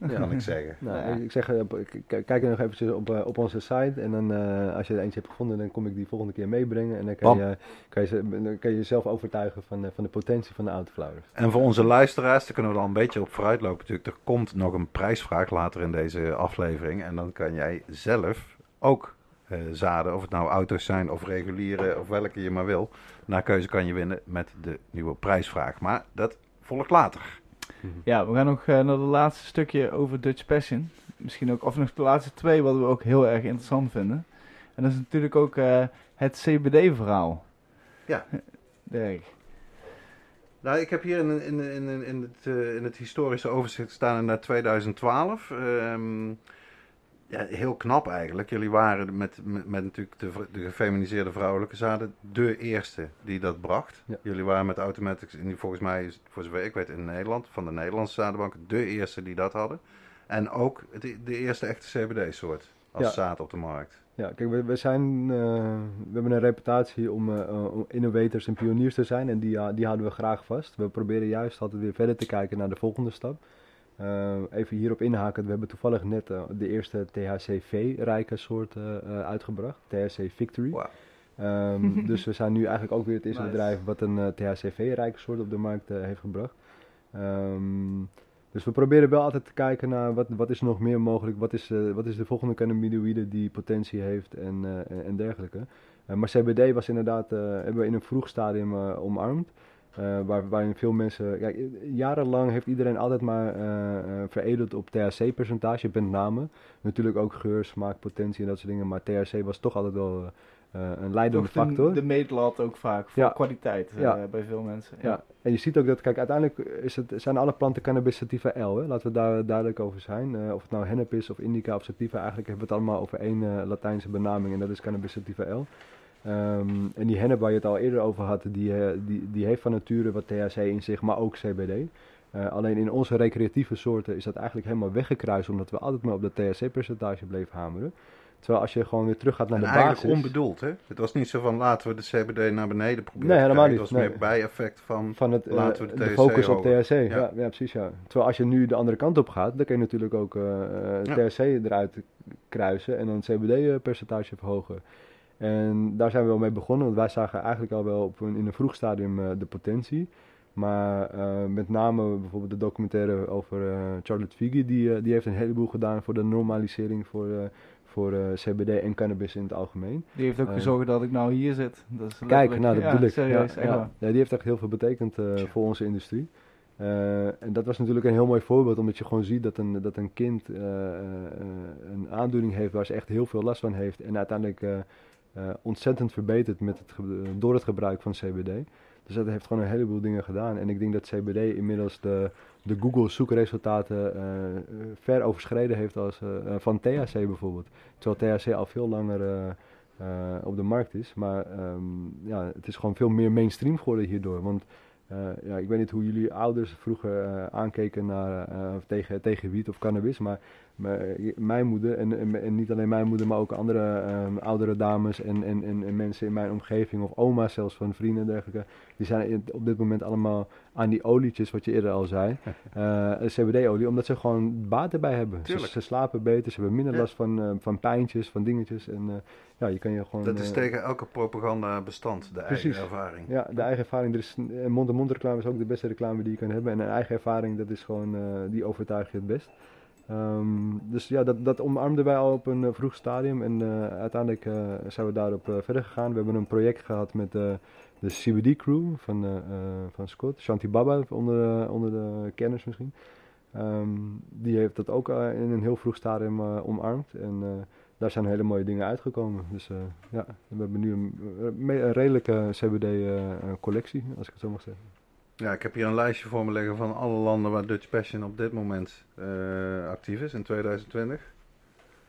Ja. kan ik zeggen. Nou, Ja. ik- ik zeg, eh, kijk er nog eventjes op, eh, op onze site en dan eh, als je er eentje hebt gevonden, dan kom ik die volgende keer meebrengen en dan kan, je, kan, je, dan kan je jezelf overtuigen van, eh, van de potentie van de autoflowers. En voor onze luisteraars, daar kunnen we dan een beetje op vooruitlopen natuurlijk. Er komt nog een prijsvraag later in deze aflevering. En dan kan jij zelf ook eh, zaden, of het nou auto's zijn of reguliere of welke je maar wil. Naar keuze kan je winnen met de nieuwe prijsvraag. Maar dat volgt later. Ja, we gaan nog eh, naar het laatste stukje over Dutch Passion. Misschien ook, of nog de laatste twee, wat we ook heel erg interessant vinden. En dat is natuurlijk ook eh, het CBD-verhaal. Ja. [laughs] Dirk. Nou, ik heb hier in, in, in, in, het, eh, in het historische overzicht staan naar 2012. Ehm, ja, heel knap eigenlijk. Jullie waren met, met, met natuurlijk de, de gefeminiseerde vrouwelijke zaden de eerste die dat bracht. Ja. Jullie waren met Automatics, in, volgens mij, voor zover ik weet, in Nederland, van de Nederlandse zadenbank, de eerste die dat hadden. En ook de, de eerste echte CBD-soort als Ja. zaad op de markt. Ja, kijk, we, we, zijn, eh, we hebben een reputatie om, eh, eh, om innovators en pioniers te zijn en die, ja, die houden we graag vast. We proberen juist altijd weer verder te kijken naar de volgende stap. Eh, even hierop inhaken, we hebben toevallig net eh, de eerste THCV-rijke soort eh, uitgebracht, THC Victory. Ehm, [laughs] dus we zijn nu eigenlijk ook weer het eerste Nice. bedrijf wat een THCV-rijke soort op de markt heeft gebracht. Ehm, dus we proberen wel altijd te kijken naar wat, wat is nog meer mogelijk, wat is, wat is de volgende cannabinoïde die potentie heeft en, en- en dergelijke. Maar CBD was inderdaad, hebben we in een vroeg stadium omarmd. Eh, waar, waarin veel mensen, kijk, jarenlang heeft iedereen altijd maar eh, eh, veredeld op THC-percentage, met name. Natuurlijk ook geur, smaak, potentie en dat soort dingen, maar THC was toch altijd wel een leidende factor. de, de meetlat ook vaak voor Ja. kwaliteit Ja. bij veel mensen. Ja, en je ziet ook dat, kijk, uiteindelijk is het, zijn alle planten cannabis sativa L. Hè? Laten we daar duidelijk over zijn. Of het nou hennep is of indica of sativa, eigenlijk hebben we het allemaal over één Latijnse benaming en dat is cannabis sativa L. Ehm, en die hennep waar je het al eerder over had, die, eh, die, die heeft van nature wat THC in zich, maar ook CBD. Eh, alleen in onze recreatieve soorten is dat eigenlijk helemaal weggekruist, omdat we altijd maar op dat THC-percentage bleven hameren. Terwijl als je gewoon weer terug gaat naar En de eigenlijk basis... onbedoeld, hè? Het was niet zo van laten we de CBD naar beneden proberen. Nee, helemaal niet, Het was nee. meer bijeffect van van het, eh, Laten we de focus op. THC. Ja. Ja. Ja, precies. Ja. Terwijl als je nu de andere kant op gaat, dan kun je natuurlijk ook Ja. THC eruit kruisen en dan het CBD-percentage verhogen. En daar zijn we wel mee begonnen, want wij zagen eigenlijk al wel op een, in een vroeg stadium eh, de potentie. Maar eh, met name bijvoorbeeld de documentaire over eh, Charlotte Figi, die, die heeft een heleboel gedaan voor de normalisering voor, voor CBD en cannabis in het algemeen. Die heeft ook gezorgd dat ik nou hier zit. Dat is Kijk, nou dat ja, bedoel ik. Serieus, ja, echt ja. die heeft echt heel veel betekend voor onze industrie. En dat was natuurlijk een heel mooi voorbeeld, omdat je gewoon ziet dat een, dat een kind een aandoening heeft waar ze echt heel veel last van heeft. En uiteindelijk eh, eh, ontzettend verbeterd met het, ge- door het gebruik van CBD. Dus dat heeft gewoon een heleboel dingen gedaan. En ik denk dat CBD inmiddels de, de Google zoekresultaten eh, eh, ver overschreden heeft als, eh, eh, van THC bijvoorbeeld. Terwijl THC al veel langer eh, eh, op de markt is. Maar ehm, ja, het is gewoon veel meer mainstream geworden hierdoor. Want eh, ja, ik weet niet hoe jullie ouders vroeger eh, aankeken naar, eh, tegen, tegen wiet of cannabis. Maar, eh, mijn moeder, en, en, en niet alleen mijn moeder, maar ook andere ehm, oudere dames en, en, en, en mensen in mijn omgeving, of oma's zelfs van vrienden en dergelijke, die zijn op dit moment allemaal aan die olietjes, wat je eerder al zei, [laughs] eh, CBD-olie, omdat ze gewoon baat erbij hebben. Ze, slapen beter, ze hebben minder Ja. last van, eh, van pijntjes, van dingetjes. En eh, ja, je kan je gewoon... Dat is eh, tegen elke propaganda bestand, de Precies. eigen ervaring. ja, de eigen ervaring. Er is, eh, mond-to-mond reclame is ook de beste reclame die je kan hebben. En een eigen ervaring, dat is gewoon, eh, die overtuig je het best. Ehm, dus ja, dat, dat omarmden wij al op een eh, vroeg stadium en eh, uiteindelijk eh, zijn we daarop verder gegaan. We hebben een project gehad met de CBD crew van, van Scott, Shanti Baba onder, onder de kenners misschien. Ehm, die heeft dat ook in een heel vroeg stadium omarmd en daar zijn hele mooie dingen uitgekomen. Dus ja, we hebben nu een, een redelijke CBD-collectie, als ik het zo mag zeggen. Ja, ik heb hier een lijstje voor me liggen van alle landen waar Dutch Passion op dit moment eh, actief is in 2020.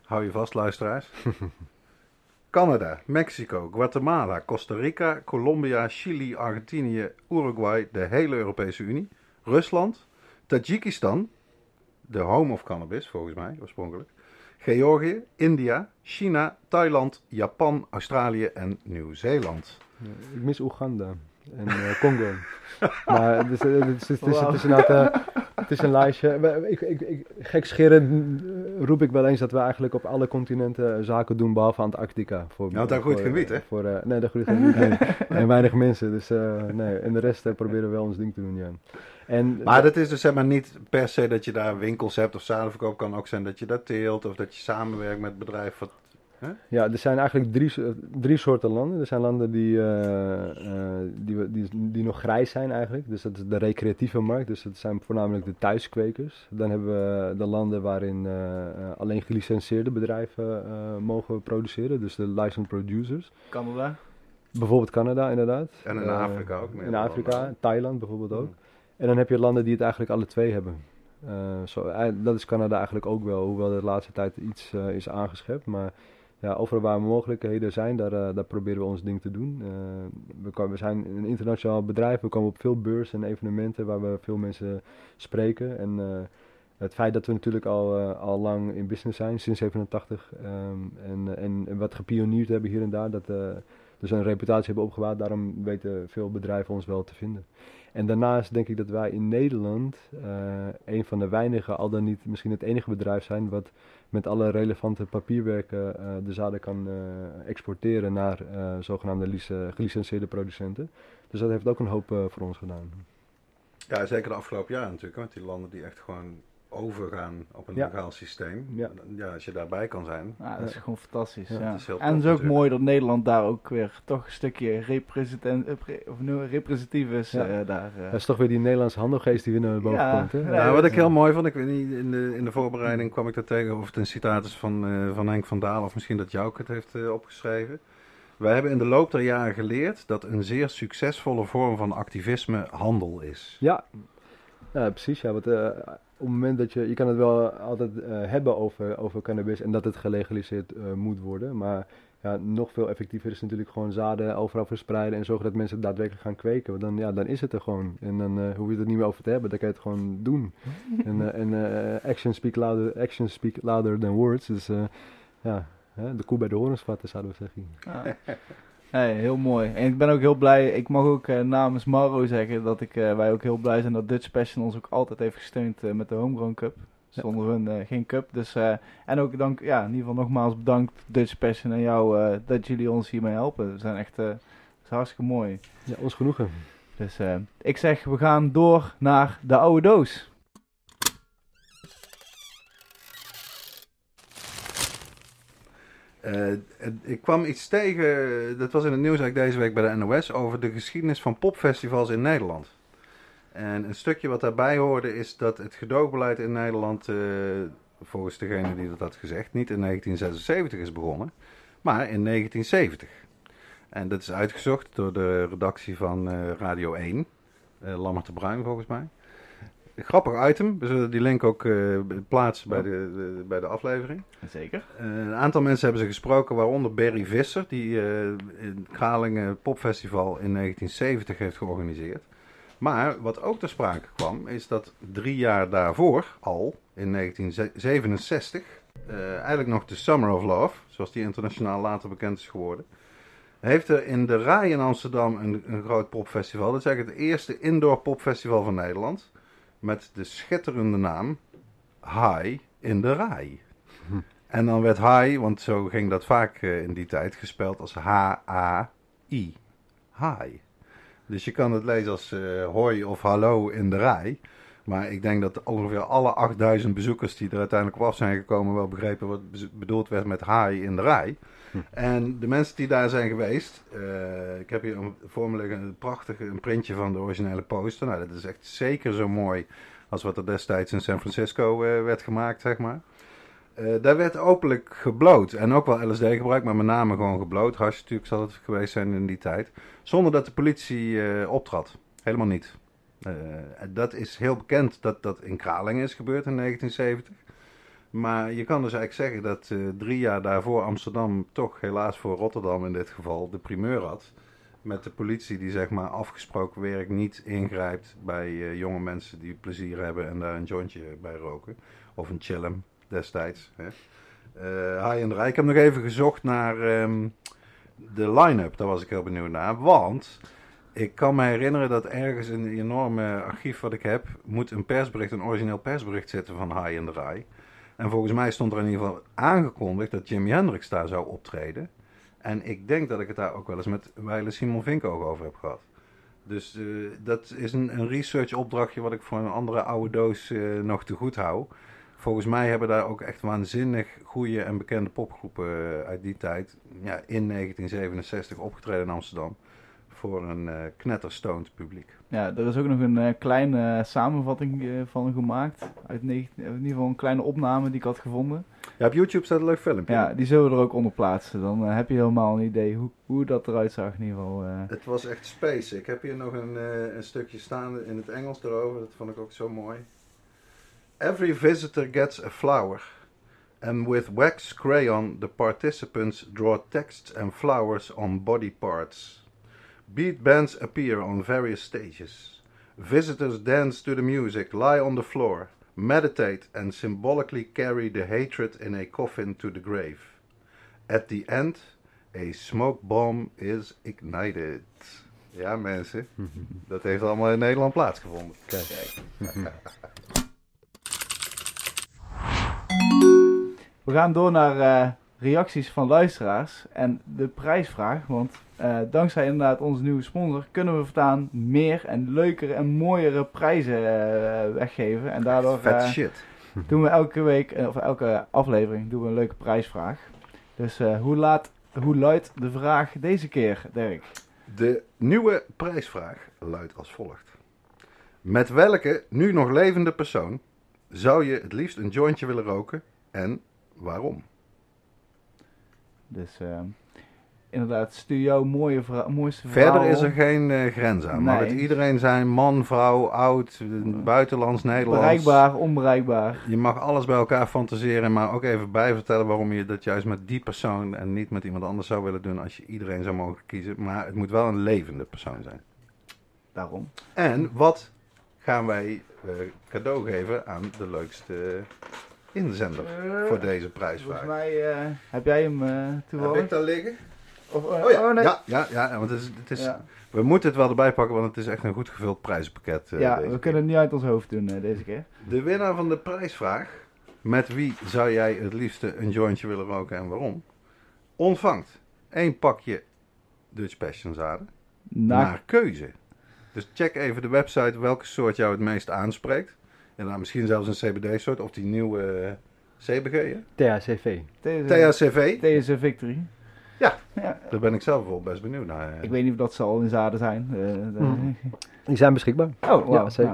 Hou je vast, luisteraars. [laughs] Canada, Mexico, Guatemala, Costa Rica, Colombia, Chili, Argentinië, Uruguay, de hele Europese Unie, Rusland, Tajikistan, de home of cannabis volgens mij oorspronkelijk, Georgië, India, China, Thailand, Japan, Australië en Nieuw-Zeeland. Ik mis Oeganda en eh, Congo. [laughs] maar het, is, het, is, het is eh, het is een lijstje. Ik, ik, ik, gekscherend roep ik wel eens dat we eigenlijk op alle continenten eh, zaken doen, behalve Antarctica. Voor, Nou, daar groeit geen wiet, hè? Voor, eh, nee, daar groeit geen wiet. Nee. [laughs] En weinig mensen. Dus nee. En de rest proberen we wel ons ding te doen, ja. En, Maar dat is dus zeg maar niet per se dat je daar winkels hebt of zadenverkoop. kan ook zijn dat je dat teelt of dat je samenwerkt met bedrijven. Wat... Ja, er zijn eigenlijk drie, drie soorten landen. Er zijn landen die, eh, eh, die, die, die nog grijs zijn eigenlijk. Dus dat is de recreatieve markt. Dus dat zijn voornamelijk de thuiskwekers. Dan hebben we de landen waarin eh, alleen gelicenseerde bedrijven eh, mogen produceren. Dus de licensed producers. Canada. Bijvoorbeeld Canada inderdaad. En in Afrika ook. In Afrika, landen. Thailand bijvoorbeeld ook. Hmm. En dan heb je landen die het eigenlijk alle twee hebben. Eh, zo, dat is Canada eigenlijk ook wel, hoewel de laatste tijd iets is aangeschept. Maar ja, overal waar mogelijkheden zijn, daar, eh, daar proberen we ons ding te doen. Eh, we, we zijn een internationaal bedrijf, we komen op veel beurzen en evenementen waar we veel mensen spreken. En eh, het feit dat we natuurlijk al, al lang in business zijn, sinds 87, ehm, en, en, wat gepioneerd hebben hier en daar, dat, eh, dus een reputatie hebben opgebouwd, daarom weten veel bedrijven ons wel te vinden. En daarnaast denk ik dat wij in Nederland eh, een van de weinige, al dan niet misschien het enige bedrijf zijn wat met alle relevante papierwerken eh, de zaden kan eh, exporteren naar zogenaamde lice- gelicenseerde producenten. Dus dat heeft ook een hoop voor ons gedaan. Ja, zeker de afgelopen jaren natuurlijk. Want die landen die echt gewoon overgaan op een Ja. legaal systeem. Ja. Ja. als je daarbij kan zijn. Ja, dat is gewoon fantastisch. Ja, Ja, dat is heel en het is ook natuurlijk. mooi dat Nederland daar ook weer toch een stukje representant, of representatief is. Ja. eh, daar, eh. Dat is toch weer die Nederlandse handelgeest die weer naar boven Ja, komt. Hè? ja, Nou, wat ik heel mooi vond, ik weet niet, in de, in de voorbereiding kwam ik daar tegen, of het een citaat is van, eh, van Henk van Dalen, of misschien dat Jouke het heeft eh, opgeschreven. Wij hebben in de loop der jaren geleerd dat een zeer succesvolle vorm van activisme handel is. Ja, ja precies. Ja, want, eh, het moment dat je, je kan het wel altijd eh, hebben over, over cannabis en dat het gelegaliseerd eh, moet worden. Maar ja, nog veel effectiever is natuurlijk gewoon zaden overal verspreiden en zorgen dat mensen het daadwerkelijk gaan kweken. Want dan, ja, dan is het er gewoon. En dan eh, hoef je het er niet meer over te hebben, dan kan je het gewoon doen. en [laughs] en eh, action, speak louder, action speak louder than words. Dus eh, ja, hè, de koe bij de horens vatten zouden we zeggen. Nee, heel mooi. En ik ben ook heel blij. Ik mag ook eh, namens Maro zeggen dat ik, eh, wij ook heel blij zijn dat Dutch Passion ons ook altijd heeft gesteund eh, met de Homegrown Cup. Zonder hun geen cup. Dus, en ook dank, ja, in ieder geval nogmaals bedankt Dutch Passion en jou dat jullie ons hiermee helpen. We zijn echt dat is hartstikke mooi. Ja, ons genoegen. Dus ik zeg, we gaan door naar de oude doos. Eh, ik kwam iets tegen, dat was in het nieuws eigenlijk deze week bij de NOS, over de geschiedenis van popfestivals in Nederland. En een stukje wat daarbij hoorde is dat het gedoogbeleid in Nederland, eh, volgens degene die dat had gezegd, niet in 1976 is begonnen, maar in 1970. En dat is uitgezocht door de redactie van eh, Radio 1, eh Lammert de Bruin volgens mij. Grappig item, we zullen die link ook eh, plaatsen bij de, de- bij de aflevering. Zeker. Eh, een aantal mensen hebben ze gesproken, waaronder Berry Visser, die eh in Kralingen Popfestival in 1970 heeft georganiseerd. Maar wat ook ter sprake kwam, is dat drie jaar daarvoor, al in 1967, eh, eigenlijk nog de Summer of Love, zoals die internationaal later bekend is geworden, heeft er in de Rai in Amsterdam een, een groot popfestival. Dat is eigenlijk het eerste indoor popfestival van Nederland. Met de schitterende naam High in de Rai. [laughs] En dan werd high, want zo ging dat vaak eh, in die tijd, gespeld als H-A-I. High. Dus je kan het lezen als eh hoi of hallo in de rij. Maar ik denk dat ongeveer alle 8000 bezoekers die er uiteindelijk op af zijn gekomen wel begrepen wat bedoeld werd met haai in de rij. En de mensen die daar zijn geweest, eh, ik heb hier voor me liggen een prachtige een printje van de originele poster. Nou, dat is echt zeker zo mooi als wat er destijds in San Francisco eh, werd gemaakt, zeg maar. Eh, daar werd openlijk gebloot en ook wel LSD gebruikt, maar met name gewoon gebloot. Hash natuurlijk zal het geweest zijn in die tijd. Zonder dat de politie eh, optrad. Helemaal niet. Dat is heel bekend dat dat in Kralingen is gebeurd in 1970. Maar je kan dus eigenlijk zeggen dat eh, drie jaar daarvoor Amsterdam toch helaas voor Rotterdam in dit geval de primeur had. Met de politie die zeg maar afgesproken werk niet ingrijpt bij eh, jonge mensen die plezier hebben en daar een jointje bij roken. Of een chillum destijds. Hè. Eh, High Rij. Ik heb nog even gezocht naar ehm, de line-up. Daar was ik heel benieuwd naar. Want ik kan me herinneren dat ergens in een enorme archief wat ik heb, moet een persbericht, een origineel persbericht zitten van High the Rij. En volgens mij stond er in ieder geval aangekondigd dat Jimi Hendrix daar zou optreden. En ik denk dat ik het daar ook wel eens met Weile Simon Vinkoog over heb gehad. Dus eh, dat is een, een research opdrachtje wat ik voor een andere oude doos eh, nog te goed hou. Volgens mij hebben daar ook echt waanzinnig goede en bekende popgroepen eh, uit die tijd ja, in 1967 opgetreden in Amsterdam. Voor een knetterstoned publiek. Ja, er is ook nog een eh, kleine eh, samenvatting van gemaakt. Uit 19, in ieder geval een kleine opname die ik had gevonden. Ja, op YouTube staat een leuk filmpje. Ja, die zullen we er ook onder plaatsen. Dan heb je helemaal een idee hoe, hoe dat eruit zag in ieder geval. Het was echt space. Ik heb hier nog een, een stukje staan in het Engels erover. Dat vond ik ook zo mooi. Every visitor gets a flower. And with wax crayon the participants draw texts and flowers on body parts. Beat bands appear on various stages. Visitors dance to the music, lie on the floor, meditate and symbolically carry the hatred in a coffin to the grave. At the end, a smoke bomb is ignited. Ja, mensen, [laughs] dat heeft allemaal in Nederland plaatsgevonden. Kijk. [laughs] We gaan door naar eh, reacties van luisteraars en de prijsvraag. Want eh, dankzij inderdaad onze nieuwe sponsor kunnen we voortaan meer en leukere en mooiere prijzen eh, weggeven. En daardoor eh, shit. [laughs] doen we elke week, of elke aflevering, doen we een leuke prijsvraag. Dus hoe, laat, hoe luidt de vraag deze keer, Dirk? De nieuwe prijsvraag luidt als volgt. Met welke nu nog levende persoon zou je het liefst een jointje willen roken en waarom? Dus eh, inderdaad, stuur jouw mooie mooiste verhaal. Verder is er geen eh, grens aan. Mag Nee. het iedereen zijn, man, vrouw, oud, eh, buitenlands, Nederlands. Bereikbaar, onbereikbaar. Je mag alles bij elkaar fantaseren, maar ook even bijvertellen waarom je dat juist met die persoon en niet met iemand anders zou willen doen als je iedereen zou mogen kiezen. Maar het moet wel een levende persoon zijn. Daarom. En wat gaan wij eh, cadeau geven aan de leukste inzender voor deze prijsvraag? Volgens mij eh, heb jij hem eh Heb toevallig. ik daar liggen? Of, eh, Oh ja, nee. ja, ja, ja, want het is, het is, Ja. we moeten het wel erbij pakken, want het is echt een goed gevuld prijzenpakket. eh, Ja, deze we keer. kunnen het niet uit ons hoofd doen eh, deze keer. De winnaar van de prijsvraag, met wie zou jij het liefste een jointje willen roken en waarom, ontvangt één pakje Dutch Passion zaden Na, naar keuze. Dus check even de website welke soort jou het meest aanspreekt. En dan misschien zelfs een CBD-soort of die nieuwe eh, CBG, hè? THCV. THC, THCV. THC Victory. Ja. ja. Daar ben ik zelf wel best benieuwd naar. eh. Ik weet niet of dat ze al in zaden zijn. eh, Mhm. Die zijn beschikbaar. Oh, wauw. Ja, zeker.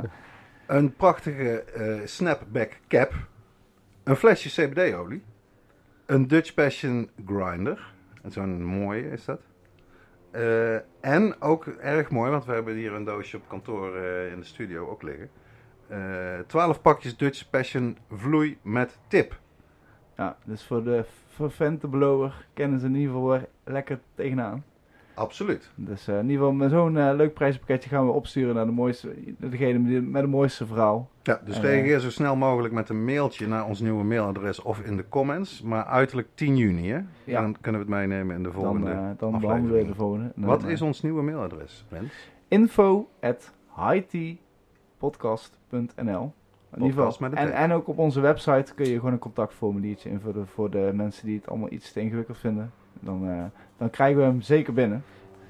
Nou, Een prachtige eh, snapback cap. Een flesje CBD-olie. Een Dutch Passion grinder. Zo'n mooie is dat. Eh, en ook erg mooi, want we hebben hier een doosje op kantoor eh, in de studio ook liggen. Eh 12 pakjes Dutch Passion vloei met tip. ja, dus voor de vervente blower kennen ze in ieder geval lekker tegenaan. Absoluut. Dus eh, in ieder geval met zo'n eh, leuk prijspakketje gaan we opsturen naar de mooiste, degene met het mooiste verhaal. Ja, dus Eh. reageer zo snel mogelijk met een mailtje naar ons nieuwe mailadres of in de comments. Maar uiterlijk 10 juni, hè? Ja. Dan kunnen we het meenemen in de Dan, volgende. eh, dan aflevering. behandelen we de volgende. En dan, Wat eh, is ons nieuwe mailadres, Rens? info at hightpodcast.nl in ieder geval. En, en ook op onze website kun je gewoon een contactformuliertje invullen voor de mensen die het allemaal iets te ingewikkeld vinden. Dan, eh, dan krijgen we hem zeker binnen.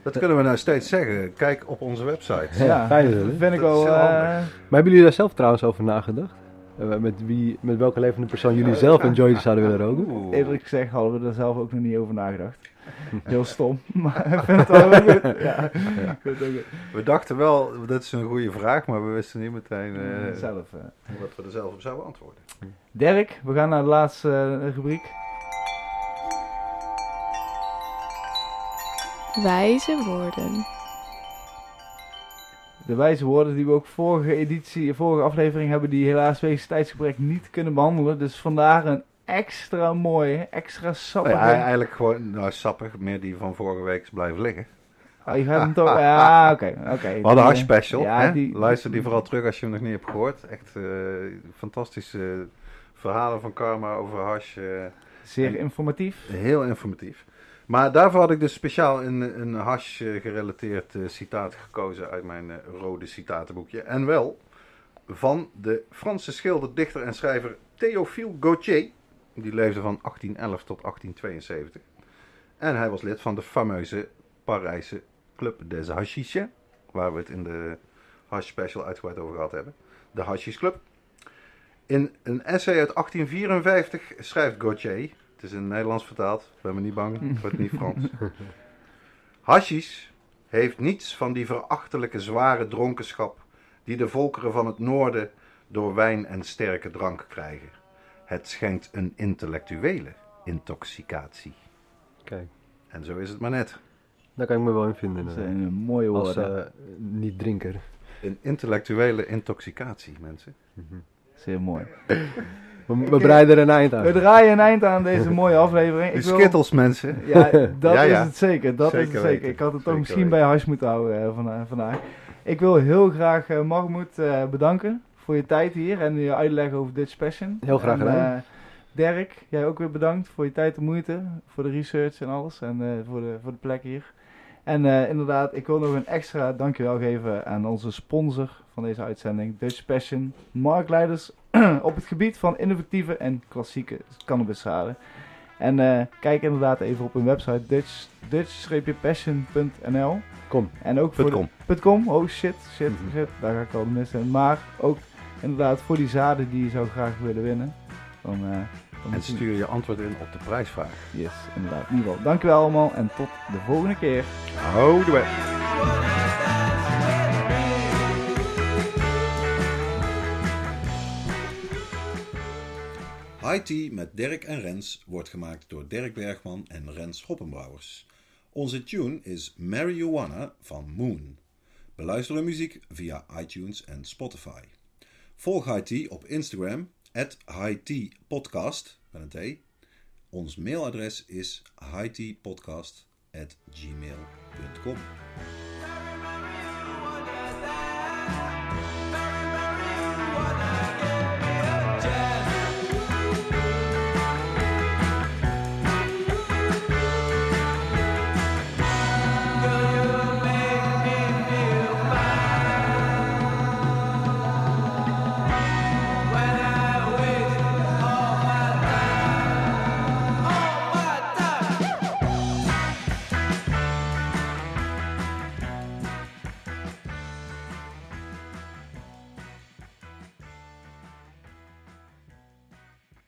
Dat kunnen we nou steeds zeggen. Kijk op onze website. Ja, fijn hè? vind ik Dat wel... eh, handig. Maar hebben jullie daar zelf trouwens over nagedacht? Eh, met, wie, met welke levende persoon jullie zelf een joint zouden willen roken? Eerlijk gezegd hadden we er zelf ook nog niet over nagedacht. Heel stom, maar ik vind het wel goed. [laughs] Ja. We dachten wel, dat is een goede vraag, maar we wisten niet meteen eh, Zelf. eh. wat we er zelf op zouden antwoorden. Dirk, we gaan naar de laatste eh, rubriek. Wijze woorden. De wijze woorden die we ook vorige editie, vorige aflevering hebben, die helaas wegens tijdsgebrek niet kunnen behandelen. Dus vandaar een extra mooie, extra sappige. Ja, eigenlijk gewoon, nou sappig, meer die van vorige week is blijven liggen. Oh, je gaat hem toch... [laughs] Ja, oké. oké. We hadden Die, Hash Special. Ja, hè? die, Luister die vooral terug als je hem nog niet hebt gehoord. Echt eh, fantastische verhalen van Karma over Hash. eh, Zeer informatief. heel informatief. Maar daarvoor had ik dus speciaal een, een Hash eh, gerelateerd citaat gekozen uit mijn rode citatenboekje. En wel van de Franse schilder, dichter en schrijver Théophile Gautier. Die leefde van 1811 tot 1872. En hij was lid van de fameuze Parijse Club des Hashiches. Waar we het in de Hash Special uitgebreid over gehad hebben. De Hashish Club. In een essay uit 1854 schrijft Gautier. Het is in het Nederlands vertaald. Ben me niet bang. Het wordt niet Frans. [laughs] Hashish heeft niets van die verachtelijke zware dronkenschap die de volkeren van het noorden door wijn en sterke drank krijgen. Het schenkt een intellectuele intoxicatie. Kijk, En zo is het maar net. daar kan ik me wel in vinden. Dat eh, zijn mooie als woorden. eh, niet-drinker. Een intellectuele intoxicatie, mensen. Zeer mooi. We, we breiden er een eind aan. We draaien een eind aan deze mooie aflevering. Wil- skittles, mensen. Ja, [laughs] dat Ja, is het zeker. Dat Zeker is het zeker. weten. Ik had het ook misschien weten. bij hash moeten houden eh, vanda- vandaag. Ik wil heel graag eh Mahmoud eh, bedanken voor je tijd hier en je uitleg over Dutch Passion. Heel graag En, gedaan. eh, Dirk, jij ook weer bedankt voor je tijd en moeite, voor de research en alles en eh, voor, de, voor de plek hier. En eh, inderdaad, ik wil nog een extra dankjewel geven aan onze sponsor van deze uitzending, Dutch Passion, marktleiders [clears throat] op het gebied van innovatieve en klassieke cannabiszaden. En kijk inderdaad even op hun website Dutch, dutch-passion.nl. Kom. En ook voor de- .com. Oh shit, shit, Mhm. shit. Daar ga ik al de mis in. Maar ook inderdaad voor die zaden die je zou graag willen winnen. Dan, eh, dan En stuur je antwoord in op de prijsvraag. Yes, inderdaad. In ieder geval, dankjewel allemaal en tot de volgende keer. Houdoe. Tea met Dirk en Rens wordt gemaakt door Dirk Bergman en Rens Hoppenbrouwers. Onze tune is Marijuana van Moon. Beluister de muziek via iTunes en Spotify. Volg Tea op Instagram, at High Tea Podcast, met een T. Ons mailadres is highteapodcast at gmail.com.